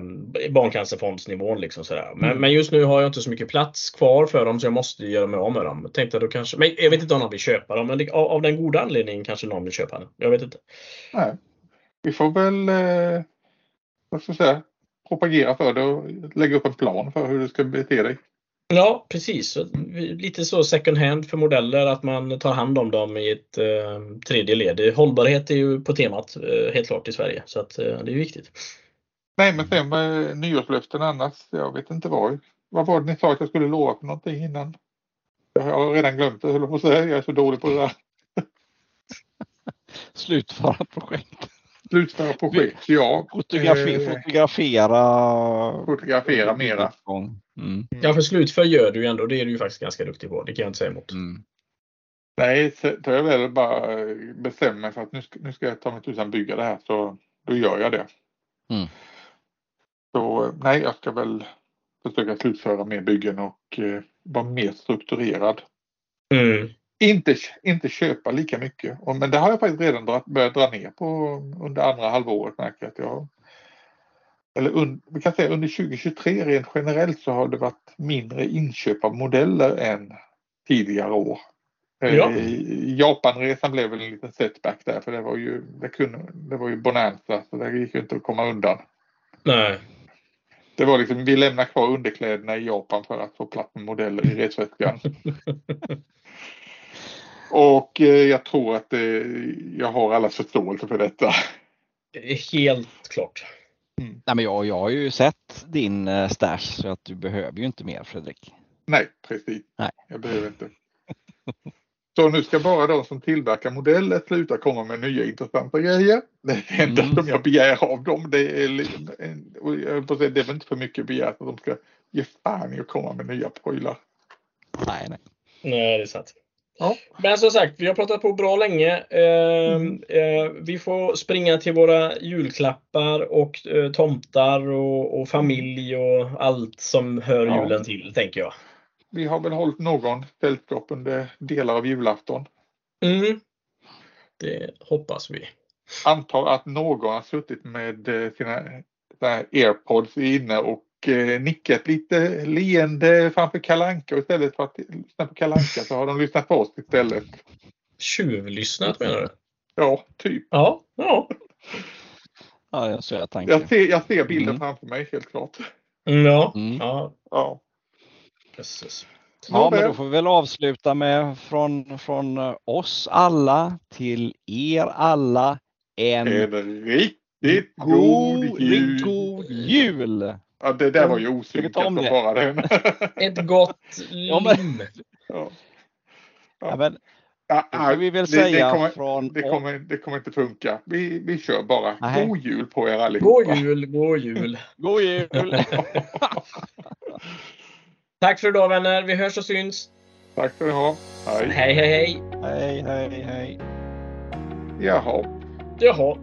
S3: barncancerfondsnivån. Liksom sådär. Men,
S2: Mm.
S3: men just nu har jag inte så mycket plats kvar för dem så jag måste göra mig av med dem. Jag tänkte då kanske, men jag vet inte om någon vill köpa dem, men det, av, av den goda anledningen kanske någon vill köpa den. Jag vet inte.
S2: Nej. Vi får väl eh, vad ska jag säga, propagera för det och lägga upp en plan för hur du ska bete dig.
S3: Ja, precis. Lite så second hand för modeller, att man tar hand om dem i ett eh, tredje led. Hållbarhet är ju på temat eh, helt klart i Sverige, så att, eh, det är viktigt.
S2: Nej, men sen med nyårslöften annars. Jag vet inte vad. Vad var det ni sa att jag skulle lova för någonting innan? Jag har redan glömt det, höll jag på att säga. Jag är så dålig på det där. <laughs>
S1: Slutföra
S2: Slutföra projekt, ja.
S1: Fotografi,
S2: Eh,
S1: fotografera.
S2: Fotografera mera.
S1: Mm.
S3: Ja, för slutför gör du ju ändå. Det är du ju faktiskt ganska duktig på. Det kan jag inte säga emot.
S1: Mm.
S2: Nej, tar jag väl bara eh, bestämmer mig för att nu ska, nu ska jag ta mig tusan bygga det här så då gör jag det.
S1: Mm.
S2: Så eh, nej, jag ska väl försöka slutföra mer byggen och eh, vara mer strukturerad.
S3: Mm.
S2: Inte, inte köpa lika mycket. Men det har jag faktiskt redan dra, börjat dra ner på under andra halvåret. Märker jag att jag, eller un, vi kan säga under 2023 rent generellt så har det varit mindre inköp av modeller än tidigare år. Eh,
S3: Ja.
S2: Japanresan blev väl en liten setback där för det var ju, det kunde, det var ju bonanza så det gick ju inte att komma undan.
S3: Nej.
S2: Det var liksom, vi lämnar kvar underkläderna i Japan för att få plats med modeller i <laughs> resväskan. <laughs> Och eh, jag tror att jag har allas förståelse för detta.
S3: Det är helt klart.
S1: Nej, men jag, jag har ju sett din eh, stash så att du behöver ju inte mer Fredrik.
S2: Nej, precis.
S1: Nej.
S2: Jag behöver inte. <laughs> Så nu ska bara de som tillverkar modeller sluta komma med nya intressanta grejer. Det är det enda
S1: Mm.
S2: som jag begär av dem. Det är, det är väl inte för mycket begärt att de ska ge fan i att komma med nya prylar.
S1: Nej, nej.
S3: Nej, det är sant.
S2: Ja.
S3: Men som sagt, vi har pratat på bra länge. Eh,
S2: Mm.
S3: eh, vi får springa till våra julklappar och eh, tomtar och, och familj och allt som hör
S2: Ja.
S3: julen till, tänker jag.
S2: Vi har väl hållit någon sällskap under delar av julafton.
S3: Mm. Det hoppas vi.
S2: Antar att någon har suttit med eh, sina airpods inne och eh, nickat lite leende framför kalanka och istället för att lyssna på kalanka så har de lyssnat på oss istället.
S3: Tjuvlyssnat menar du?
S2: Ja, typ.
S3: Ja. ja.
S1: Ja, det är en söt tanke.
S2: Jag ser, jag ser bilden
S1: Mm.
S2: framför mig helt klart.
S3: Mm, ja.
S1: Mm.
S3: ja.
S2: Ja.
S3: Precis.
S1: Ja, men då får vi väl avsluta med från, från eh, oss alla till er alla en
S2: En riktigt god
S1: god,
S2: jul.
S1: god jul!
S2: Ja, det där var ju osynkat
S1: det?
S2: bara den. <laughs>
S3: Ett gott
S1: Ja, men-
S2: ja.
S1: Ja, men
S2: Ja,
S1: får vi väl
S2: det-
S1: säga
S2: det kommer,
S1: från
S2: det, kommer, det kommer inte funka. Vi, vi kör bara.
S1: Nej.
S2: God jul på er allihopa.
S3: God jul, god jul.
S1: God jul! <laughs> <laughs>
S3: Tack för idag vänner. Vi hörs och syns.
S2: Tack ni ha. Hej.
S3: Hej, hej, hej.
S1: hej, hej, hej.
S2: Jaha.
S3: Jaha.